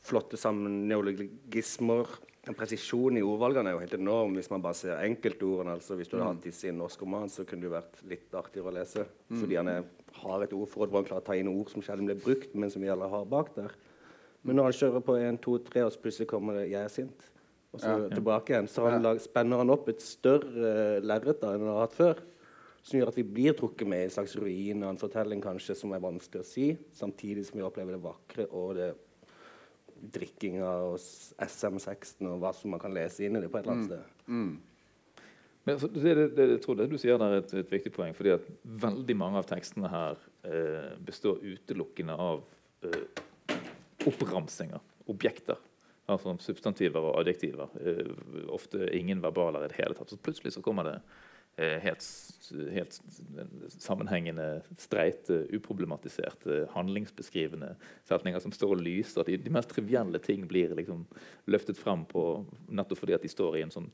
flotte sammen neologismer en presisjon i ordvalgene er jo helt enorm hvis man bare ser enkeltordene. altså Hvis du hadde hatt disse i en norsk roman, så kunne det vært litt artigere å lese. Mm. Fordi han har et ordforråd hvor han klarer å ta inn ord som sjelden blir brukt, men som vi alle har bak der. Men når han kjører på en, to, tre, og så plutselig kommer det 'jeg er sint', og så ja, tilbake igjen, så han lag, spenner han opp et større lerret enn han har hatt før. Som gjør at vi blir trukket med i en slags ruin og en fortelling kanskje som er vanskelig å si, samtidig som vi opplever det vakre og det drikkinga og SM-seksten og hva som man kan lese inn i det på et eller annet mm. sted. Mm. Men, altså, det, det, det, jeg tror det du sier der er et, et, viktig poeng. fordi at veldig mange av tekstene her eh, består utelukkende av eh, oppramsinger, objekter. Altså substantiver og adjektiver. Eh, ofte ingen verbaler i det hele tatt. Så plutselig så kommer det Eh, helt, helt, sammenhengende, streite, uproblematiserte, handlingsbeskrivende setninger som står og lyser. De, de mest trivielle ting blir liksom løftet fram på, nettopp fordi at de står i en sånn,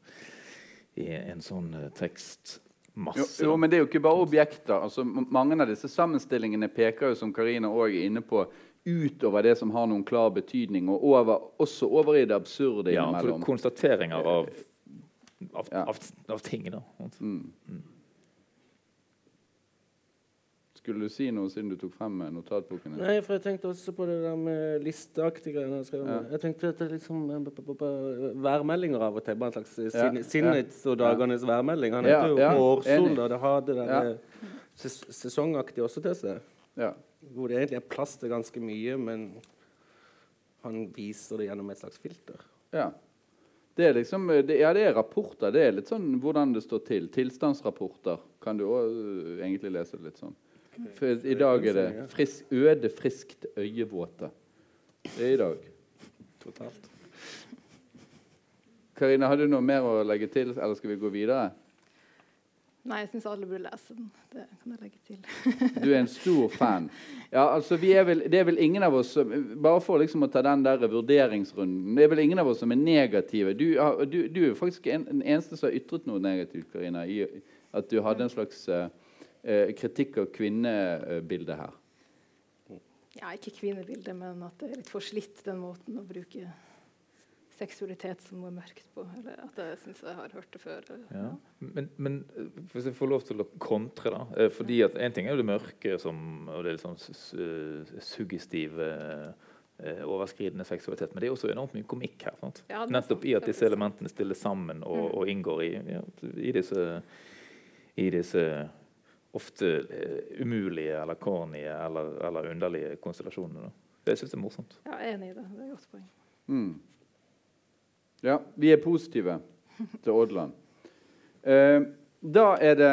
i en sånn uh, tekstmasse. Jo, jo, men det er jo ikke bare objekter. Altså, mange av disse sammenstillingene peker jo, som Karina òg er inne på, utover det som har noen klar betydning, og over, også over i det absurde ja, innimellom. For konstateringer av av, ja. av, av ting. Da. Mm. Mm. Skulle du si noe siden du tok frem notatboken? Nei, for jeg tenkte også på det der med listeaktige greiene. Ja. Jeg tenkte at det liksom eh, Værmeldinger av og til. Bare en slags ja. sinnets og dagenes ja. værmelding. Han heter jo ja. Mårsol. Da. Det har det der eh, ses sesongaktig også til seg. Ja. Hvor det egentlig er plass til ganske mye, men han viser det gjennom et slags filter. Ja. Det er liksom, det, ja, det er rapporter. Det er litt sånn hvordan det står til. Tilstandsrapporter kan du òg uh, egentlig lese det litt sånn. For I dag er det frisk, øde, friskt, øyevåte. Det er i dag. Totalt. Karina, har du noe mer å legge til, eller skal vi gå videre? Nei, jeg syns alle burde lese den. Det kan jeg legge til. *laughs* du er en stor fan. Ja, altså, er vel, det er vel ingen av oss som, Bare for liksom å ta den der vurderingsrunden Det er vel ingen av oss som er negative. Du, du, du er faktisk en, den eneste som har ytret noe negativt, Karina, i at du hadde en slags uh, kritikk av kvinnebildet her. Ja, ikke kvinnebildet, men at det er litt forslitt, den måten å bruke seksualitet som noe mørkt på. Eller at jeg syns jeg har hørt det før. Ja. Ja. Men, men, eh, hvis jeg får lov til å kontre, da. Eh, fordi at En ting er jo det mørke som, og det er litt sånn suggestive eh, overskridende seksualitet. Men det er også enormt mye komikk her. Ja, Nettopp i at disse elementene stilles sammen og, mm. og inngår i, ja, i, disse, i, disse, ofte umulige eller cornye eller, eller underlige konstellasjonene. Da. Det syns jeg er morsomt. Ja, jeg er enig i det. Det er et godt poeng. Mm. Ja, vi er positive til Odland. Eh, da er det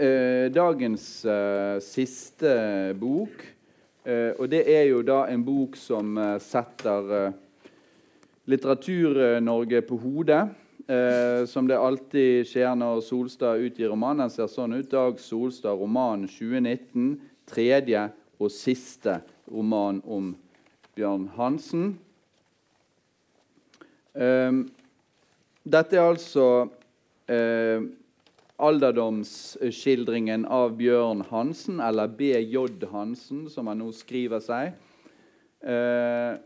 eh, dagens eh, siste bok. Eh, og det er jo da en bok som eh, setter eh, Litteratur-Norge på hodet. som det alltid skjer når Solstad utgir roman. Den ser sånn ut. Dag Solstad, roman 2019. Tredje og siste roman om Bjørn Hansen. Um, dette er altså uh, alderdomsskildringen av Bjørn Hansen, eller B.J. Hansen, som han nå skriver seg. Uh,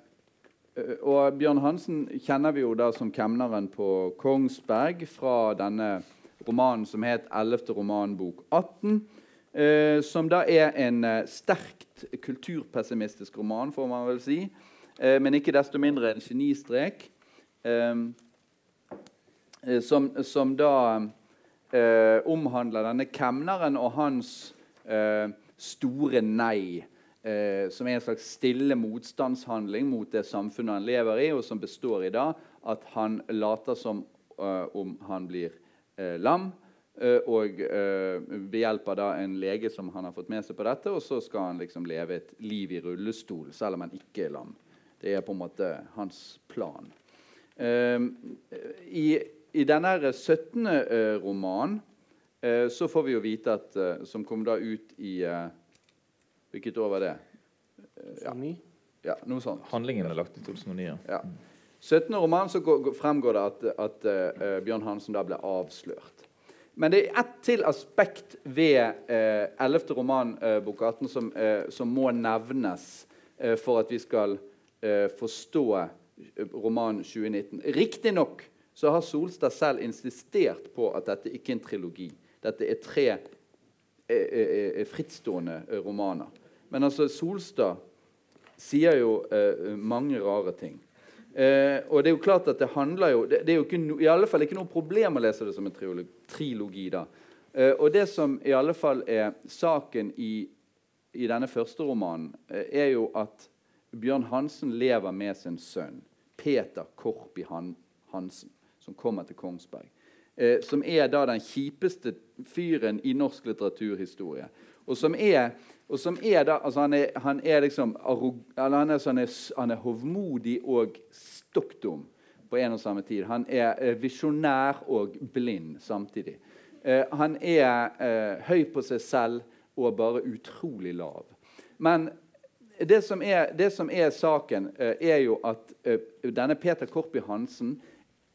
og Bjørn Hansen kjenner vi jo da som kemneren på Kongsberg fra denne romanen som het 11. romanbok 18. Uh, som da er en uh, sterkt kulturpessimistisk roman, får man vel si. Uh, men ikke desto mindre en genistrek. Som, som, da omhandler denne kemneren og hans store nei eh, som er en slags stille motstandshandling mot det samfunnet han lever i, og som består i da at han later som eh, om han blir eh, lam. Eh, og eh, ved hjelp av en lege som han har fått med seg på dette, og så skal han liksom leve et liv i rullestol selv om han ikke er lam. Det er på en måte hans plan. Eh, I, i denne 17. romanen så får vi jo vite at Som kom da ut i Hvilket år var det? Ja. ja noe sånt. Handlingen er lagt i 2009. Ja. ja. 17. roman så fremgår det at, at uh, Bjørn Hansen da ble avslørt. Men det er ett til aspekt ved uh, 11. roman, uh, bok 18, som, uh, som må nevnes for at vi skal forstå roman 2019. Riktignok så har Solstad selv insistert på at dette ikke er en trilogi. Dette er tre frittstående romaner. Men altså, Solstad sier jo eh, mange rare ting. Eh, og det er jo klart at det handler jo Det, det er jo ikke i alle fall ikke noe problem å lese det som en trilogi. trilogi da. Eh, og det som i alle fall er saken i, i denne første romanen, eh, er jo at Bjørn Hansen lever med sin sønn Peter Korpi Hansen, som kommer til Kongsberg. Eh, som er da den kjipeste fyren i norsk litteraturhistorie. Og som er og som er da, altså han, er, han er liksom han er, er, han er hovmodig og stokkdum på en og samme tid. Han er visjonær og blind samtidig. Eh, han er eh, høy på seg selv og bare utrolig lav. Men det som er, det som er saken, eh, er jo at eh, denne Peter Korpi Hansen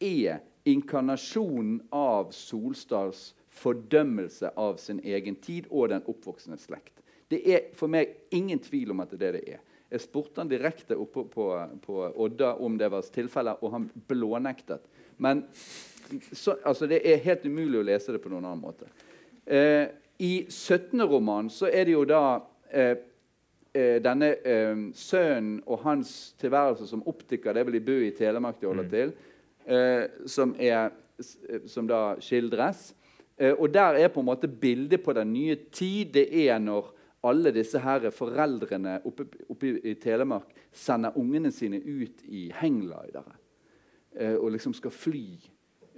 er inkarnasjonen av Solstads fordømmelse av sin egen tid og den oppvoksende slekt. Det er for meg ingen tvil om at det er det det er. Jeg spurte han direkte oppe på, på Odda om det var tilfellet, og han blånektet. Men så, altså, det er helt umulig å lese det på noen annen måte. Eh, I 17. roman så er det jo da eh, denne eh, sønnen og hans tilværelse som optiker, det er vel i Bø i Telemark de holder mm. til, eh, som, er, som da skildres. Eh, og der er på en måte bildet på den nye tid. Det er når alle disse her foreldrene oppe, oppe i, Telemark sender ungene sine ut i hangglidere eh, og liksom skal fly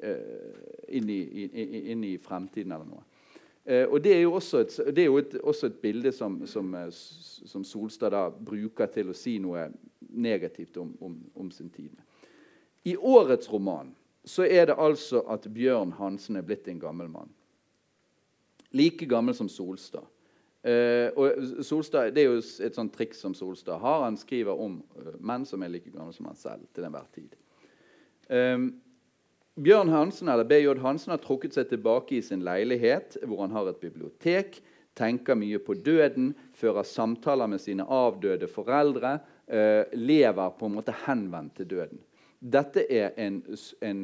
eh, inn, i, i, inn, i, fremtiden eller noe. Eh, og Det er jo også et, jo et, også et bilde som, som, eh, som, Solstad da bruker til å si noe negativt om, om, om sin tid. I årets roman så er det altså at Bjørn Hansen er blitt en gammel mann. Like gammel som Solstad. Uh, og Solstad, Det er jo et sånt triks som Solstad har. Han skriver om menn som er like gamle som han selv til enhver tid. Um, Bjørn Hansen eller BJ Hansen har trukket seg tilbake i sin leilighet, hvor han har et bibliotek, tenker mye på døden, fører samtaler med sine avdøde foreldre, uh, lever på en måte henvendt til døden. Dette er en, en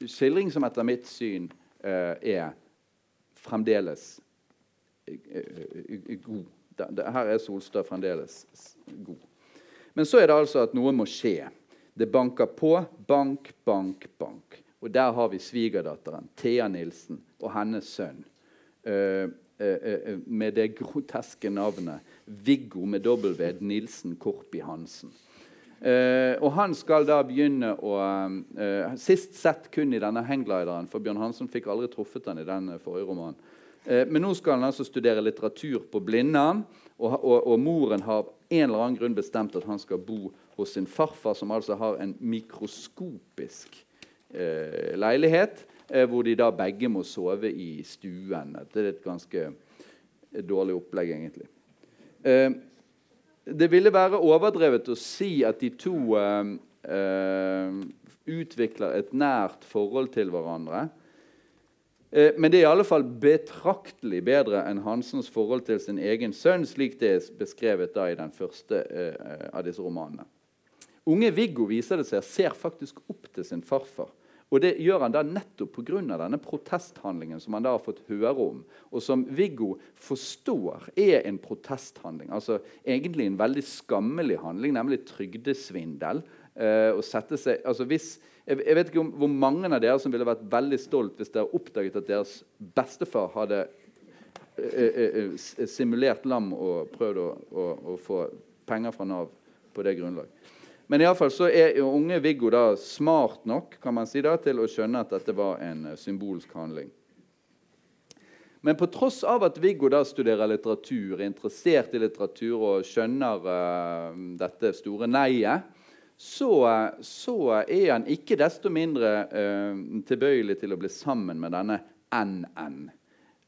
skildring som etter mitt syn er fremdeles god. Her er Solstad fremdeles god. Men så er det altså at noe må skje. Det banker på. Bank, bank, bank. Og der har vi svigerdatteren Thea Nilsen og hennes sønn. Uh, uh, uh, med det groteske navnet Viggo med W. Nilsen Korpi Hansen. og han skal da begynne å Sist sett kun i denne hangglideren, for Bjørn Hansen fikk aldri truffet han i den forrige romanen. Eh, men nå skal han altså studere litteratur på Blindern. Og, og, og, moren har en eller annen grunn bestemt at han skal bo hos sin farfar, som altså har en mikroskopisk eh, leilighet, eh, hvor de da begge må sove i stuen. Det er et ganske dårlig opplegg, egentlig. Eh, det ville være overdrevet å si at de to, eh, eh, utvikler et nært forhold til hverandre. Eh, men det er i alle fall betraktelig bedre enn Hansens forhold til sin egen sønn, slik det er beskrevet da i den første eh, av disse romanene. Unge Viggo viser det seg, ser faktisk opp til sin farfar. Og det gjør han da nettopp pga. denne protesthandlingen som han da har fått høre om, og som Viggo forstår er en protesthandling. Altså egentlig en veldig skammelig handling, nemlig trygdesvindel. Eh, å sette seg, altså hvis, jeg, jeg, vet ikke om, hvor mange av dere som ville vært veldig stolt hvis dere oppdaget at deres bestefar hadde eh, eh, eh simulert lam og prøvd å, å, å få penger fra Nav på det grunnlag. Men iallfall så er unge Viggo da smart nok kan man si da, til å skjønne at dette var en uh, symbolsk handling. Men på tross av at Viggo da studerer litteratur, er interessert i litteratur og skjønner uh, dette store nei-et, så, så, er han ikke desto mindre uh, tilbøyelig til å bli sammen med denne NN,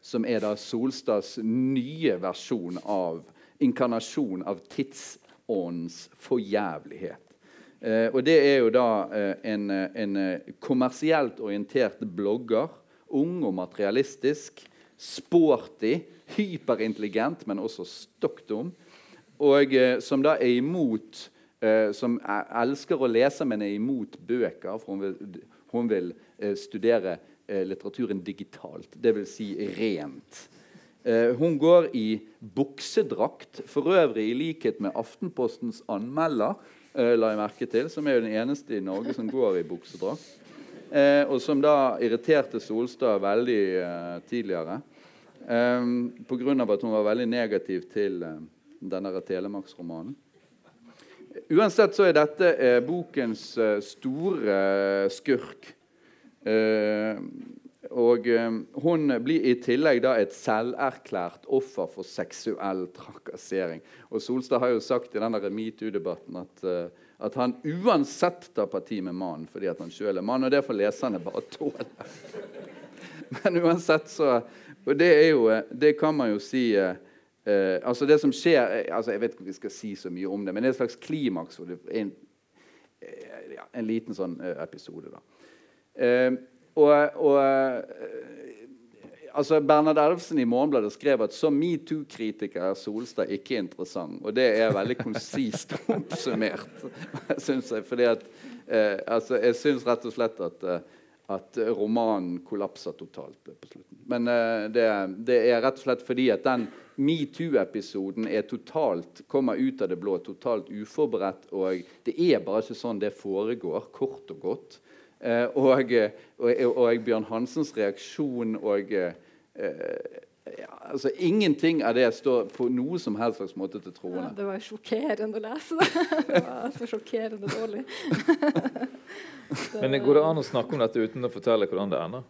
som er da Solstads nye versjon av inkarnasjon av tidsåndens forjævlighet. Eh, og det er jo da eh, en, eh, en, kommersielt orientert blogger. Ung og materialistisk. Sporty. Hyperintelligent, men også stokk dum. Og som da er imot Som elsker å lese, men er imot bøker. For hun vil, hun vil studere litteraturen digitalt, dvs. Si rent. Hun går i buksedrakt, for øvrig i likhet med Aftenpostens anmelder, uh, la jeg merke til, som er jo den eneste i Norge som går i buksedrakt. Eh, og som da irriterte Solstad veldig eh, tidligere. Eh, Pga. at hun var veldig negativ til eh, denne Telemarksromanen. Uansett så er dette bokens store skurk. Og Hun blir i tillegg da et selverklært offer for seksuell trakassering. Og Solstad har jo sagt i denne metoo-debatten at, uh, at, han uansett tar parti med mannen fordi at han sjøl er mann. Og det får leserne bare tåle. *laughs* Men uansett så Og det er jo Det kan man jo si uh, altså Det som skjer altså Jeg vet ikke om vi skal si så mye om det, men det er et slags klimaks. En, en liten sånn episode, da. Og, og eh, altså Bernhard Elvsen i Morgenbladet skrev at som metoo-kritiker er Solstad ikke interessant. Og det er veldig konsist *laughs* oppsummert, syns jeg. fordi at, eh, altså, jeg syns rett og slett at, eh, at romanen kollapser totalt på slutten. Men uh, det, det, er rett og slett fordi at den metoo-episoden er totalt, kommer ut av det blå, totalt uforberedt. Og det er bare ikke sånn det foregår, kort og godt. Eh, og, og, og, Bjørn Hansens reaksjon og eh, ja, altså Ingenting av det står på noe som helst slags måte til troende. Ja, det var sjokkerende å lese det. det var så sjokkerende dårlig. *laughs* det Men Går det an å snakke om dette uten å fortelle hvordan det ender?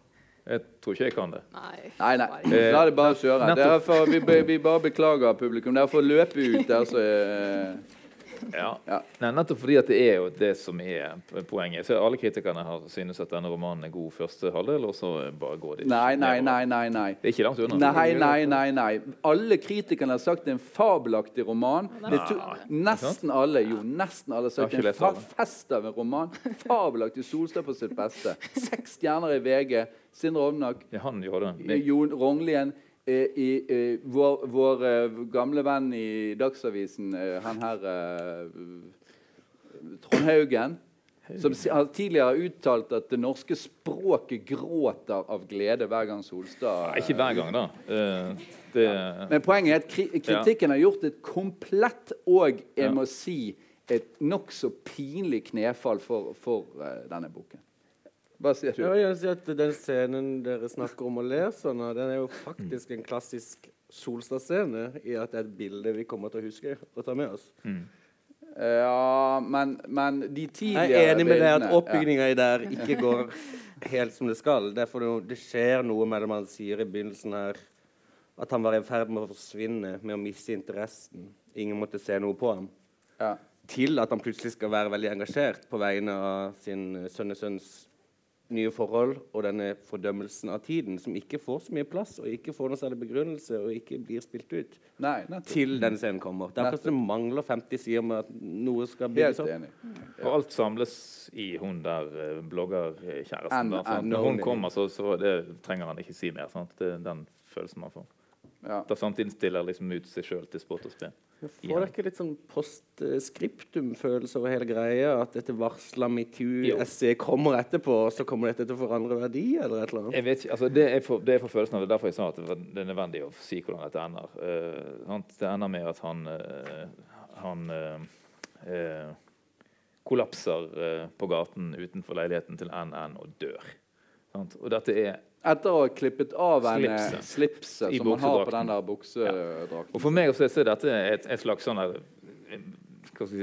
Jeg tror ikke jeg kan det. Nei, nei. nei. La det bare kjøre. Derfor, vi, vi, bare beklager publikum. Dere får løpe ut der så er ja. ja. Nei, nettopp fordi at det er jo det som er poenget. Så Alle kritikerne har synes at denne romanen er god første halvdel, og så bare går de Nei, nei, nei, nei, nei. Det er ikke langt unna. Nei, nei, nei, nei. Alle kritikerne har sagt det er en fabelaktig roman. To, nesten alle jo, nesten alle har sagt det er en fest av en roman. Fabelaktig. Solstad på sitt beste. Seks stjerner i VG. Sindre Ovnak. Ja, han gjorde det. Jon Rognlien. Eh, i, i, vår, vår uh, gamle venn i Dagsavisen, uh, han her Trond Haugen, som har tidligere uttalt at det norske språket gråter av glede hver gang Solstad Ikke hver gang, da. Det, ja. Men poenget er at kri kritikken har gjort et komplett og jeg må si et nokså pinlig knefall for, for denne boken. Hva sier du? Jeg jeg si at Den scenen dere snakker om å le sånn, av, den er jo faktisk en klassisk Solstad-scene i at det er et bilde vi kommer til å huske og ta med oss. Mm. Ja, men, men, de tidligere Jeg er enig med deg at oppbygninga ja. der ikke går helt som det skal. Derfor det skjer noe med det man sier i begynnelsen her. At han var i ferd med å forsvinne, med å miste interessen. Ingen måtte se noe på ham. Ja. Til at han plutselig skal være veldig engasjert på vegne av sin sønnesønns nye forhold og denne fordømmelsen av tiden, som ikke får så mye plass, og ikke får noe særlig begrunnelse, og ikke blir spilt ut, Nei, til denne scenen kommer. Derfor er det mangler 50 sider med at noe skal bygges Helt opp. Og alt samles i hun der eh, bloggerkjæresten. Når hun kommer, så, så det trenger han ikke si mer. Sant? Det er den følelsen man får. Ja. Da samtidig stiller liksom ut seg sjøl til spott og spe. Får dere litt sånn postskriptum-følelse over hele greia? At dette varsla metoo-essayet kommer etterpå, og så kommer dette til å forandre verdi, eller et eller annet? Jeg vet ikke, altså det, er for, det er for følelsen av det. Derfor jeg sa at det, er nødvendig å si hvordan dette ender. Uh, det ender med at han, uh, han uh, kollapser på gaten utenfor leiligheten til NN og dør. Sant? Og dette er Etter å ha klippet av en eh, Slipset. slipset som man har på den der buksedrakten. Og for meg så er dette et, et slags sånn eh,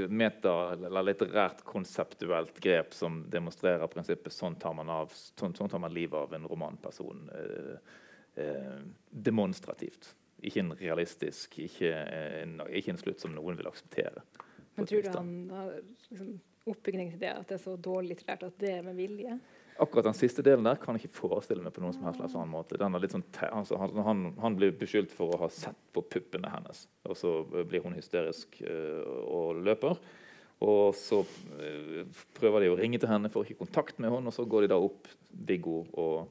meta- eller litterært konseptuelt grep som demonstrerer prinsippet sånn tar man, av, sånn, sånn tar man livet av en romanperson eh, eh, demonstrativt. Ikke en realistisk, ikke en, ikke en slutt som noen vil akseptere. Men tror du han har liksom, oppbygging til det, at det er så dårlig litterært at det er med vilje? Akkurat den siste delen der kan jeg ikke forestille meg på noen som helst slags annen måte. Sånn altså, han, han, han blir beskyldt for å ha sett på puppene hennes, og så blir hun hysterisk øh, og løper. Og så øh, prøver de å ringe til henne, får ikke kontakt med henne, og så går de da opp, Viggo og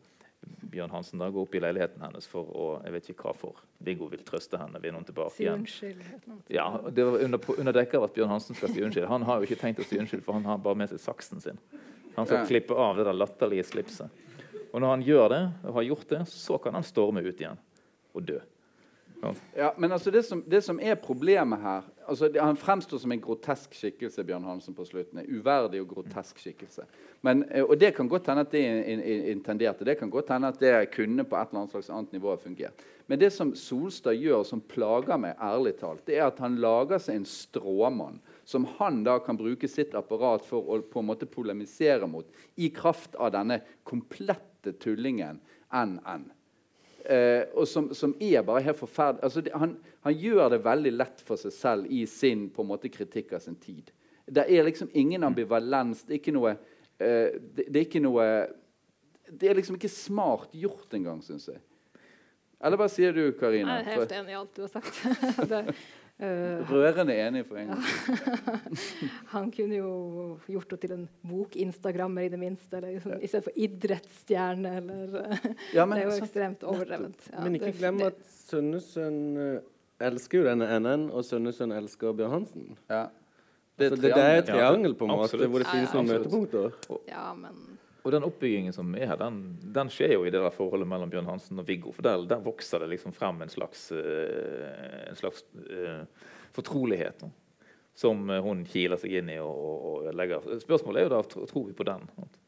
Bjørn Hansen da, går opp i leiligheten hennes for å Jeg vet ikke hva for. Viggo vil trøste henne, Vil noen tilbake Si igjen. unnskyld. eller annet. Ja, det var under, under dekke av at Bjørn Hansen skal si unnskyld. Han har jo ikke tenkt å si unnskyld, for han har bare med seg saksen sin. Han Ja. klippe av det der latterlige slipset. Og når han gjør det, og har gjort det, så kan han storme ut igjen og dø. Ja, men altså det som, det som er problemet her altså det, Han fremstår som en grotesk skikkelse, Bjørn Hansen, på slutten. En uverdig og grotesk skikkelse. Men, eh, og det kan godt hende at det er in- in- intendert. og Det kan godt hende at det kunne på et eller annet slags annet nivå fungert. Men det som Solstad gjør, som plager meg, ærlig talt, det er at han lager seg en stråmann som han da kan bruke sitt apparat for å på en måte polemisere mot, i kraft av denne komplette tullingen NN. Eh, og som, som er bare helt forferdelig altså det, han, han gjør det veldig lett for seg selv i sin på en måte kritikk av sin tid. Det er liksom ingen ambivalens. Det er ikke noe eh, det, det er ikke noe Det er liksom ikke smart gjort engang, syns jeg. Eller hva sier du, Karina? Jeg er helt enig i alt du har sagt. *laughs* det, Rørende enig for en gang. *laughs* han kunne jo gjort det til en bok-instagrammer, i det minste. Eller liksom, I stedet for idrettsstjerne. Eller, eh, Ja, men det er jo ekstremt overdrevent. Ja, Men ikke glem at Sønnesønn eh, elsker jo denne NN, og Sønnesønn elsker Bjørn Hansen. Ja. Det, det, det er et triangel, på en måte, hvor det finnes ja, noen møtepunkter. Ja, men Og den oppbyggingen som er her, den, den skjer jo i det der forholdet mellom Bjørn Hansen og Viggo. For der, der vokser det liksom frem en slags, uh, en slags uh, fortrolighet da, som hun kiler seg inn i og, og, ødelegger. Spørsmålet er jo da tror vi på den. sant?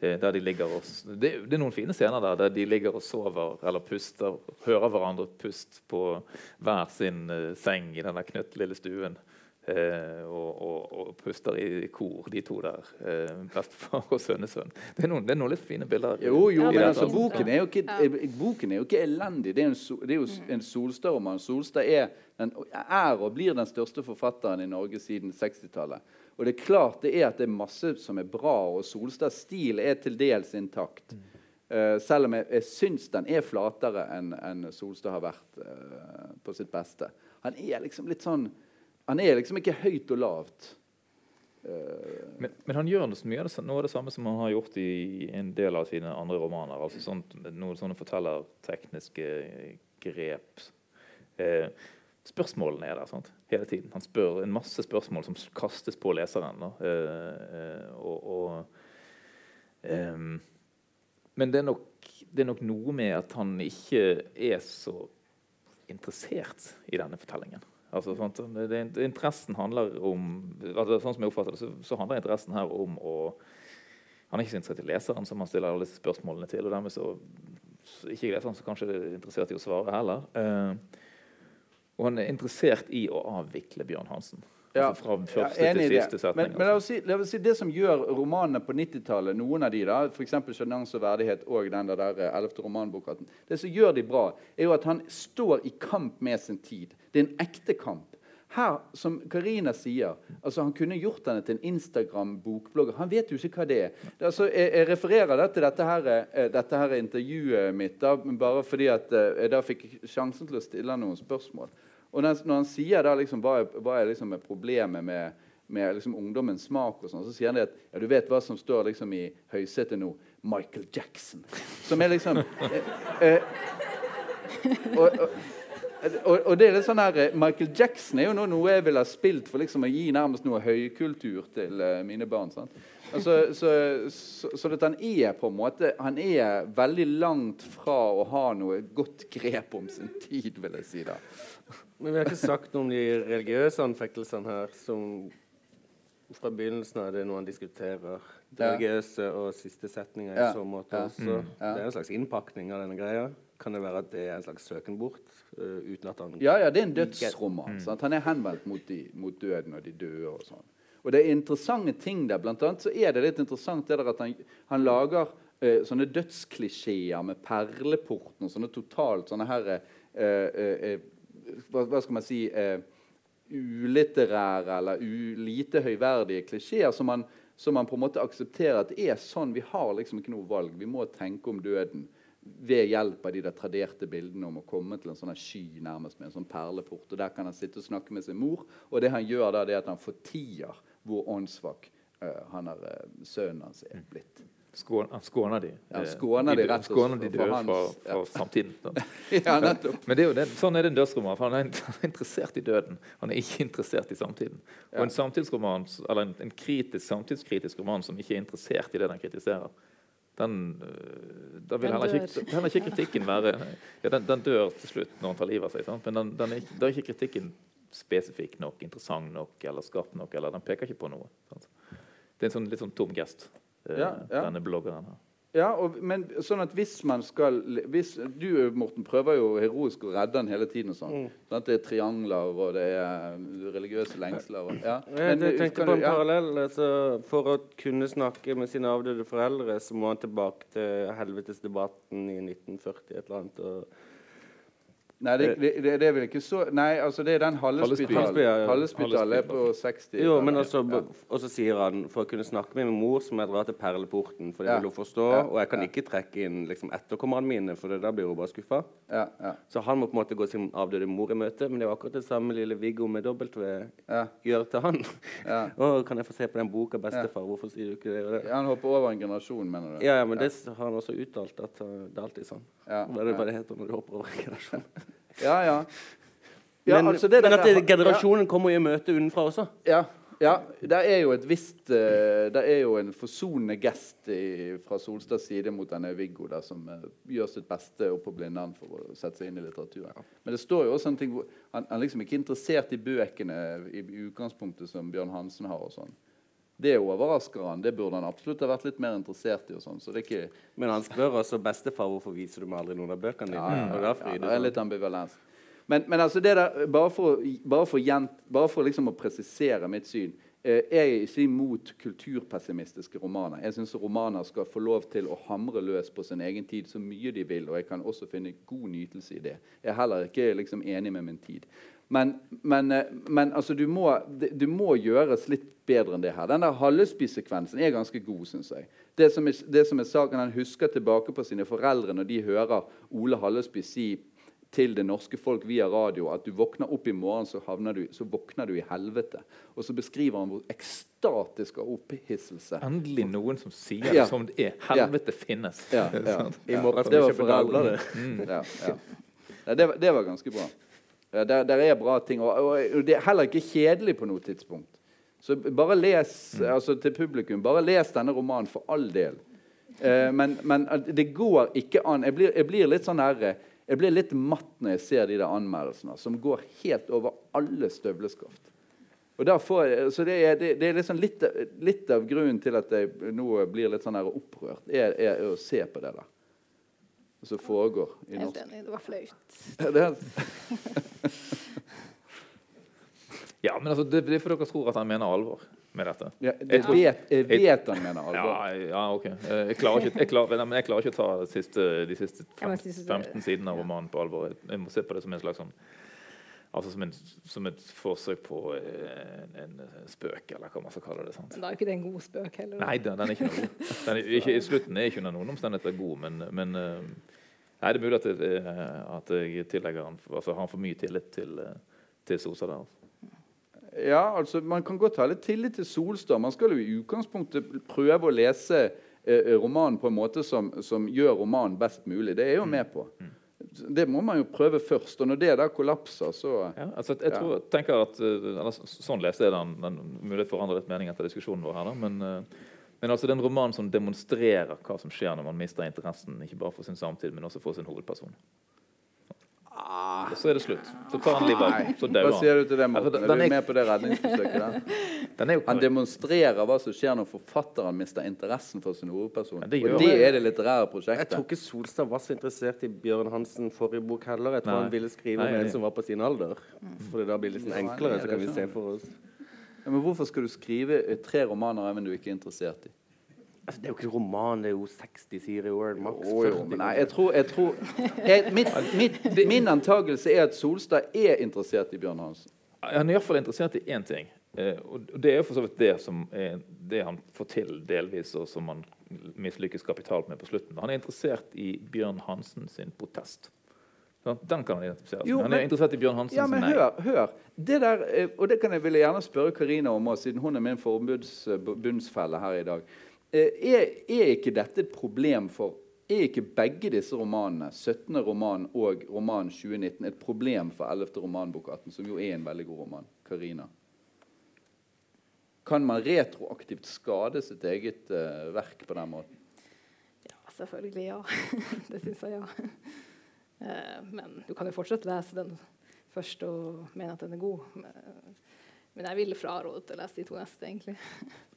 Eh, Der de ligger og, det, det er noen fine scener der der de ligger og sover eller puster, hører hverandre pust på hver sin uh, seng i den der knøttlille stuen. Eh, og, og, og puster i kor, de to der. Eh, Bestefar og sønnesønn. Det er noen, det er noen litt fine bilder. Jo, jo, Ja, men er altså, boken, er jo ikke, eh, boken er jo ikke elendig. Det er, en, det er jo en Solstad-roman. Solstad er, den, er og blir den største forfatteren i Norge siden 60-tallet. Og det er klart det er at det er masse som er bra, og Solstads stil er til dels intakt. Uh, selv om jeg, jeg syns den er flatere enn en Solstad har vært uh, på sitt beste. Han er liksom litt sånn Han er liksom ikke høyt og lavt. Eh, Men, men han gjør noe, mye av det, noe av det samme som han har gjort i en del av sine andre romaner. altså sånt, Noen sånne fortellertekniske grep. Eh, spørsmålene er der sant? hele tiden. Han spør en masse spørsmål som kastes på leseren. Eh, og, ehm, Men det er, nok, det er nok noe med at han ikke er så interessert i denne fortellingen. Altså? Det, interessen handler om altså, Sånn som jeg oppfatter det, så, så handler interessen her om å Han er ikke så interessert i leseren, som han stiller alle disse spørsmålene til. og dermed så, så ikke leseren så kanskje er interessert i å svare heller. Uh, og han er interessert i å avvikle Bjørn Hansen. Ja, altså fra første til siste setning. Men, men la, oss si, la oss si det som gjør romanene på 90-tallet, noen av de da, f.eks. 'Sjenanse og verdighet' og den der, der eh, 11. romanboka Det som gjør de bra, er jo at han står i kamp med sin tid. Det er en ekte kamp. her, som Karina sier altså Han kunne gjort henne til en Instagram-bokblogger. Han vet jo ikke hva det er. Det, altså, jeg, jeg, refererer da til dette, her, eh, dette her intervjuet mitt da, bare fordi at eh, jeg da fikk sjansen til å stille noen spørsmål. Og når, når han sier da liksom, hva, er, hva er liksom problemet med, med liksom ungdommens smak, og sånn, så sier han det at ja, du vet hva som står liksom i høysetet nå? Michael Jackson. Som er liksom eh, eh, og, og, og, og, det er litt sånn her, eh, Michael Jackson er jo noe jeg ville ha spilt for liksom å gi nærmest noe høykultur til uh, mine barn. Altså, så, så, så han er på en måte Han er veldig langt fra å ha noe godt grep om sin tid, vil jeg si. da. Men vi har ikke sagt noe om de religiøse anfektelsene her, som fra begynnelsen av det noe han diskuterer. Det religiøse og siste setninga i så måte også. Mm. Ja. Det er en slags innpakning av denne greia. Kan det være at det er en slags søken bort? Uh, uten at han Ja, ja, det er en dødsroman. Mm. Han er henvendt mot, de, mot, døden og de døde. og sånn. Og det er interessante ting der. Blant annet så er det litt interessant det der at han, han lager uh, sånne dødsklisjeer med perleporten og sånne totalt sånne her uh, hva, hva, skal man si ulitterære eller lite høyverdige klisjeer som man, som man, på en måte aksepterer at er sånn. Vi har liksom ikke noe valg. Vi må tenke om døden ved hjelp av de der traderte bildene om å komme til en sånn sky nærmest med en sånn perleport. og Der kan han sitte og snakke med sin mor, og det han gjør da, det er at han fortier hvor åndssvak uh, han er, uh, sønnen hans er blitt. Skån, skåner de. Ja, skåner de, rett skåner de døde fra, fra ja. samtiden. *laughs* ja, nettopp. Men det er jo det, sånn er det en dødsroman. for *laughs* Han er interessert i døden. Han er ikke interessert i samtiden. Og en samtidsroman, eller en, en kritisk, samtidskritisk roman som ikke er interessert i det den kritiserer, den, øh, da vil heller ikke, heller ikke, kritikken være ja, den, den, dør til slutt når han tar livet av seg. Sant? Men den, den er, da er ikke kritikken spesifikk nok, interessant nok eller skarp nok. eller Den peker ikke på noe. Sant? Det er en sånn, litt sånn tom gest, ja, ja. denne bloggeren. her. Ja, og, men sånn at hvis man skal hvis, Du Morten, prøver jo heroisk å redde den hele tiden. og sånn. Mm. Sånn at det er triangler, og det er religiøse lengsler. Og, ja. Men, jeg tenkte på en ja. parallell. Altså, for å kunne snakke med sine avdøde foreldre, så må han tilbake til helvetesdebatten i 1940 et eller annet. og Nei, det, det, det, det, er vel ikke så Nei, altså det er den Hallespytalen er på 60. Jo, men også, ja. Og så sier han for å kunne snakke med min mor så må jeg dra til Perleporten, for det ja. vil hun forstå. Ja. Og jeg kan ikke trekke inn liksom, etterkommerne mine, for da blir hun bare skuffa. Så han må på en måte gå sin avdøde mor i møte. Men det jo akkurat det samme lille Viggo med W gjør til han. og *laughs* kan jeg få se på den boka, bestefar? Hvorfor sier du ikke det? Ja, han hopper over en generasjon, mener du? Ja, men det har han også uttalt, at uh, det er alltid sånn. Det er det bare det heter når du hopper over en generasjon? Ja, ja. ja men, altså men at det, generasjonen kommer i møte utenfra også? Ja. Ja, det er jo et visst uh, Det er jo en forsonende gest i, fra Solstads side mot denne Viggo, der, som uh, gjør sitt beste oppå på Blindern for å sette seg inn i litteraturen. Men det står jo også en ting hvor han, han liksom ikke er interessert i bøkene i, i utgangspunktet som Bjørn Hansen har. og sånn. Det overrasker han. Det burde han absolutt ha vært litt mer interessert i. og sånn. Så det ikke... Men han spør også bestefar hvorfor viser du meg aldri noen av bøkene dine. Ja, ja, ja, det er litt ambivalens. Men, men altså det der, bare for, bare for, bare for liksom å presisere mitt syn eh, Jeg er ikke imot kulturpessimistiske romaner. Jeg syns romaner skal få lov til å hamre løs på sin egen tid så mye de vil. Og jeg kan også finne god nytelse i det. Jeg er heller ikke liksom enig med min tid. Men, men, eh, men altså, du, må, du, må, gjøres litt bedre enn det her. Den der Hallesby-sekvensen er ganske god, syns jeg. Det som, er, det som er saken, Han husker tilbake på sine foreldre når de hører Ole Hallesby si til det norske folk via radio at du våkner opp i morgen, så, du, så våkner du i helvete. Og så beskriver han hvor ekstatisk av opphisselse Endelig noen som sier det som det er. Helvete ja. finnes. Ja, *laughs* I morgen skal vi kjøpe det. Mm. Det, det, var ganske bra. Der, der er bra ting. Og, og, det er heller ikke kjedelig på noe tidspunkt. Så bare les mm. altså til publikum, bare les denne romanen for all del. Eh, men, men, det går ikke an. Jeg blir, jeg blir litt sånn herre jeg blir litt matt når jeg ser de der anmeldelsene som går helt over alle støvleskaft. Og jeg, så det er, det, det er liksom litt, litt, av grunnen til at jeg nå blir litt sånn her opprørt, er, er, å se på det der. Som foregår i norsk. Helt enig. Det var flaut. *laughs* Ja, det er... ja, men altså, det, det er fordi dere tror at han mener alvor med dette. Ja, det jeg, vet, jeg vet han mener alvor. Ja, ja, ok. Eh, jeg klarer, ikke, jeg, klarer, jeg klarer, ikke, å ta de siste, de siste 15, 15 sidene av romanen på alvor. Jeg må se på det som en slags sånn Altså som, en, som et forsøk på eh, en, en spøk, eller hva man skal kalle det. sant? Men da er jo ikke det en god spøk heller. Nei, den, den er ikke noe god. Den er, ikke, I slutten er ikke under noen omstendigheter god, men, men eh, nei, det er mulig at, det, eh, at jeg tillegger han, altså, har for mye tillit til, til Sosa der. altså. Ja, altså Man kan godt ha litt tillit til Solstad. Man skal jo i utgangspunktet prøve å lese eh, romanen på en måte som, som gjør romanen best mulig. Det er jeg jo med på. Det må man jo prøve først. Og når det der kollapser, så Ja, altså, jeg tror, tenker at, eh, eller, Sånn leste jeg den. den mulighet for å forandre litt mening etter diskusjonen vår her. Da, men, eh, men altså, det er en roman som demonstrerer hva som skjer når man mister interessen, ikke bare for sin samtid, men også for sin hovedperson. Og så er det slutt. Så tar han livet av Så dauer Hva sier du til det, Morten? Er du med på det redningsforsøket der? *laughs* Den er jo Han demonstrerer hva som skjer når forfatteren mister interessen for sin hovedperson. Ja, det og det er det litterære prosjektet. Jeg tror ikke Solstad var så interessert i Bjørn Hansen forrige bok heller. Jeg tror Nei. han ville skrive om en som var på sin alder. For det da blir det litt enklere, er så kan vi se for oss. Ja, men hvorfor skal du skrive eh, tre romaner av en du ikke er interessert i? Altså, det er jo ikke en roman, det er jo 60 sider i Word, maks Å, jo, 40. men nei, jeg tror, jeg tror jeg, mitt, mitt, Min antakelse er at Solstad er interessert i Bjørn Hansen. Han er iallfall interessert i én ting. Eh, og det er jo for så vidt det som er det han får til delvis, og som han mislykkes kapitalt med på slutten. Han er interessert i Bjørn Hansen sin protest. Den kan han identifisere seg Han er men- interessert i Bjørn Hansen Ja, men nei. hør, hør. Det der, eh, og det kan jeg ville gjerne spørre Karina om også, siden hun er min forbundsfelle her i dag. Eh, Er, er ikke dette et problem for Er ikke begge disse romanene, 17. roman og roman 2019, et problem for 11. romanbok 18, som jo er en veldig god roman? Karina? Kan man retroaktivt skade sitt eget uh, verk på den måten? Ja, selvfølgelig ja. *laughs* det syns jeg ja. Uh, Men du kan jo fortsatt lese den først og mene at den er god. Men- jeg ville frarådet å lese de to neste, egentlig. *laughs*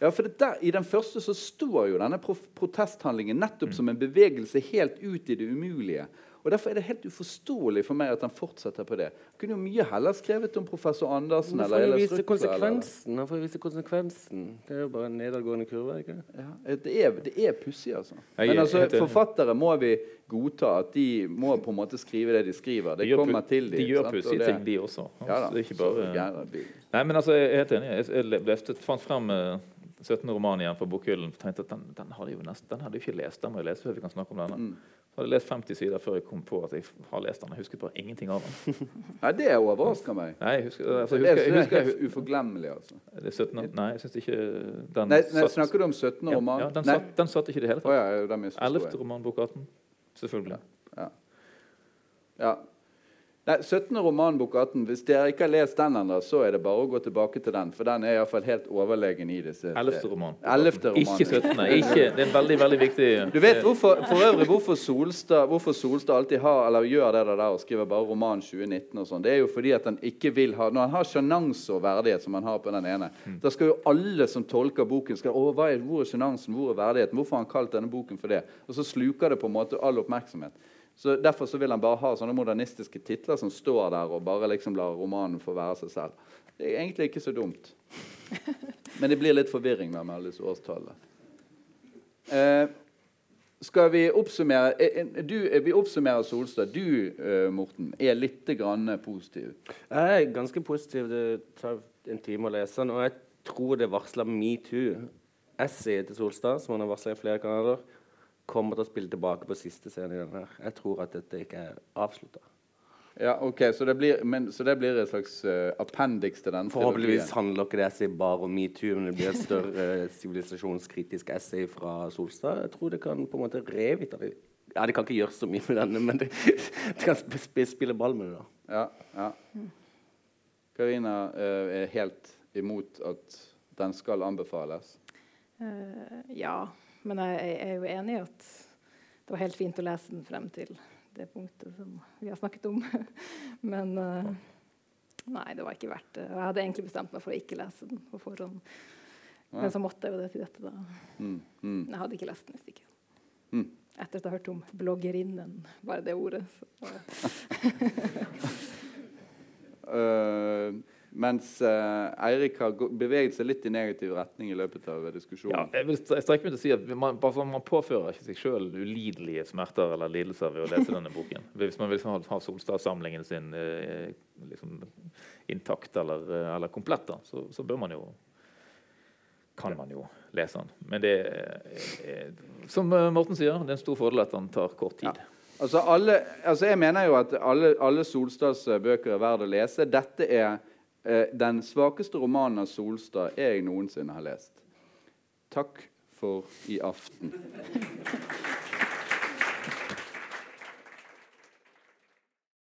Ja, for det der, I den første så står jo denne pro protesthandlingen nettopp som en bevegelse helt ut i det umulige. Og Derfor er det helt uforståelig for meg at han fortsetter på det. Han kunne jo mye heller skrevet om professor Andersen Men eller konsekvensen. Han får jo vise konsekvensen. Det er jo bare en nedadgående kurve. ikke det? Ja, det er, det er pussig, altså. Men altså, forfattere må vi godta at de må på en måte skrive det de skriver. Det De kommer til de de, gjør pussige det- ting, de også. Ja, da, det er ikke bare... Nei, men altså, jeg er helt enig. Jeg, jeg leste, fant frem eh, 17. roman igjen fra bokhyllen. tenkte at den, den hadde jo nesten, den hadde jeg ikke lest. Den må jeg lese før vi kan snakke om denne. Mm. Så hadde jeg lest 50 sider før jeg kom på at jeg har lest den. Jeg husket bare ingenting av den. *laughs* Nei, det overrasker meg. Nei, jeg husker, altså, jeg husker, jeg er husker, helt uforglemmelig, altså. det er 17, Nei, jeg syns ikke den Nei, nei, satt- snakker du om 17. roman? Ja, den, satt, den satt ikke i det hele tatt. Oh, ja, 11. roman, bok 18. Selvfølgelig. Ja. Ja. Nei, 17. romanbok 18. Hvis dere ikke har lest den ennå, så er det bare å gå tilbake til den. For den er iallfall helt overlegen i disse 11. roman. 11. roman. Ikke 17. Ikke, det er en veldig, veldig viktig Du vet hvorfor, for øvrig hvorfor Solstad, hvorfor Solstad alltid har, eller gjør det der og skriver bare roman 2019 og sånn. Det er jo fordi at han ikke vil ha Når han har sjenanse og verdighet, som han har på den ene, Mm. da skal jo alle som tolker boken, skal, å, hva er, hvor er sjenansen, hvor er verdigheten, hvorfor har han kalt denne boken for det? Og så sluker det på en måte all oppmerksomhet. Så Derfor så vil han bare ha sånne modernistiske titler som står der og bare liksom lar romanen få være seg selv. Det er egentlig ikke så dumt. Men det blir litt forvirring med alle disse årstallene. Eh, skal vi oppsummere eh, eh, du, eh, Vi oppsummerer Solstad. Du, Morten, er litt grann positiv. Jeg er ganske positiv. Det tar en time å lese den. Og jeg tror det varsler metoo. Essayet til Solstad, som han har varsla i flere kanaler, kommer til å spille tilbake på siste scene i den her. Jeg tror at dette ikke er avslutta. Ja, ok, Så det blir, men, så det blir et slags uh, appendix til den Forhåpentligvis handler ikke det essayet bare om metoo, men det blir et større sivilisasjonskritisk sivilisasjonskritisk essay fra Solstad. Jeg tror det kan på en måte revitalisere Ja, det kan ikke gjøre så mye med denne, men det, *laughs* det kan sp sp spille ball med det. da. Ja, ja. Karina uh, er helt imot at den skal anbefales. Eh, ja, men jeg, jeg er jo enig i at det var helt fint å lese den frem til det punktet som vi har snakket om. *laughs* Men uh, nei, det var ikke verdt det. Jeg hadde egentlig bestemt meg for å ikke lese den på forhånd. Ja. Men så måtte jeg jo det til dette, da. Mm, mm. Jeg hadde ikke lest den hvis ikke. Mm. Etter at jeg hørte om bloggerinnen, bare det ordet. Så, *laughs* *laughs* Eh, Mens uh, Eirik har beveget seg litt i negativ retning i løpet av diskusjonen. Ja, jeg vil strekke meg til å si at man, man påfører ikke seg sjøl ulidelige smerter eller lidelser ved å lese denne boken. *laughs* Hvis man vil ha, ha Solstad-samlingen sin eh, liksom, intakt eller, eh, eller komplett, da, så, så, bør man jo kan man jo lese den. Men det er, som Morten sier, det er en stor fordel at den tar kort tid. Ja. Altså, alle, altså jeg mener jo at alle, alle Solstads bøker er verdt å lese. Dette er Eh, den svakeste romanen av Solstad jeg noensinne har lest. Takk for i aften.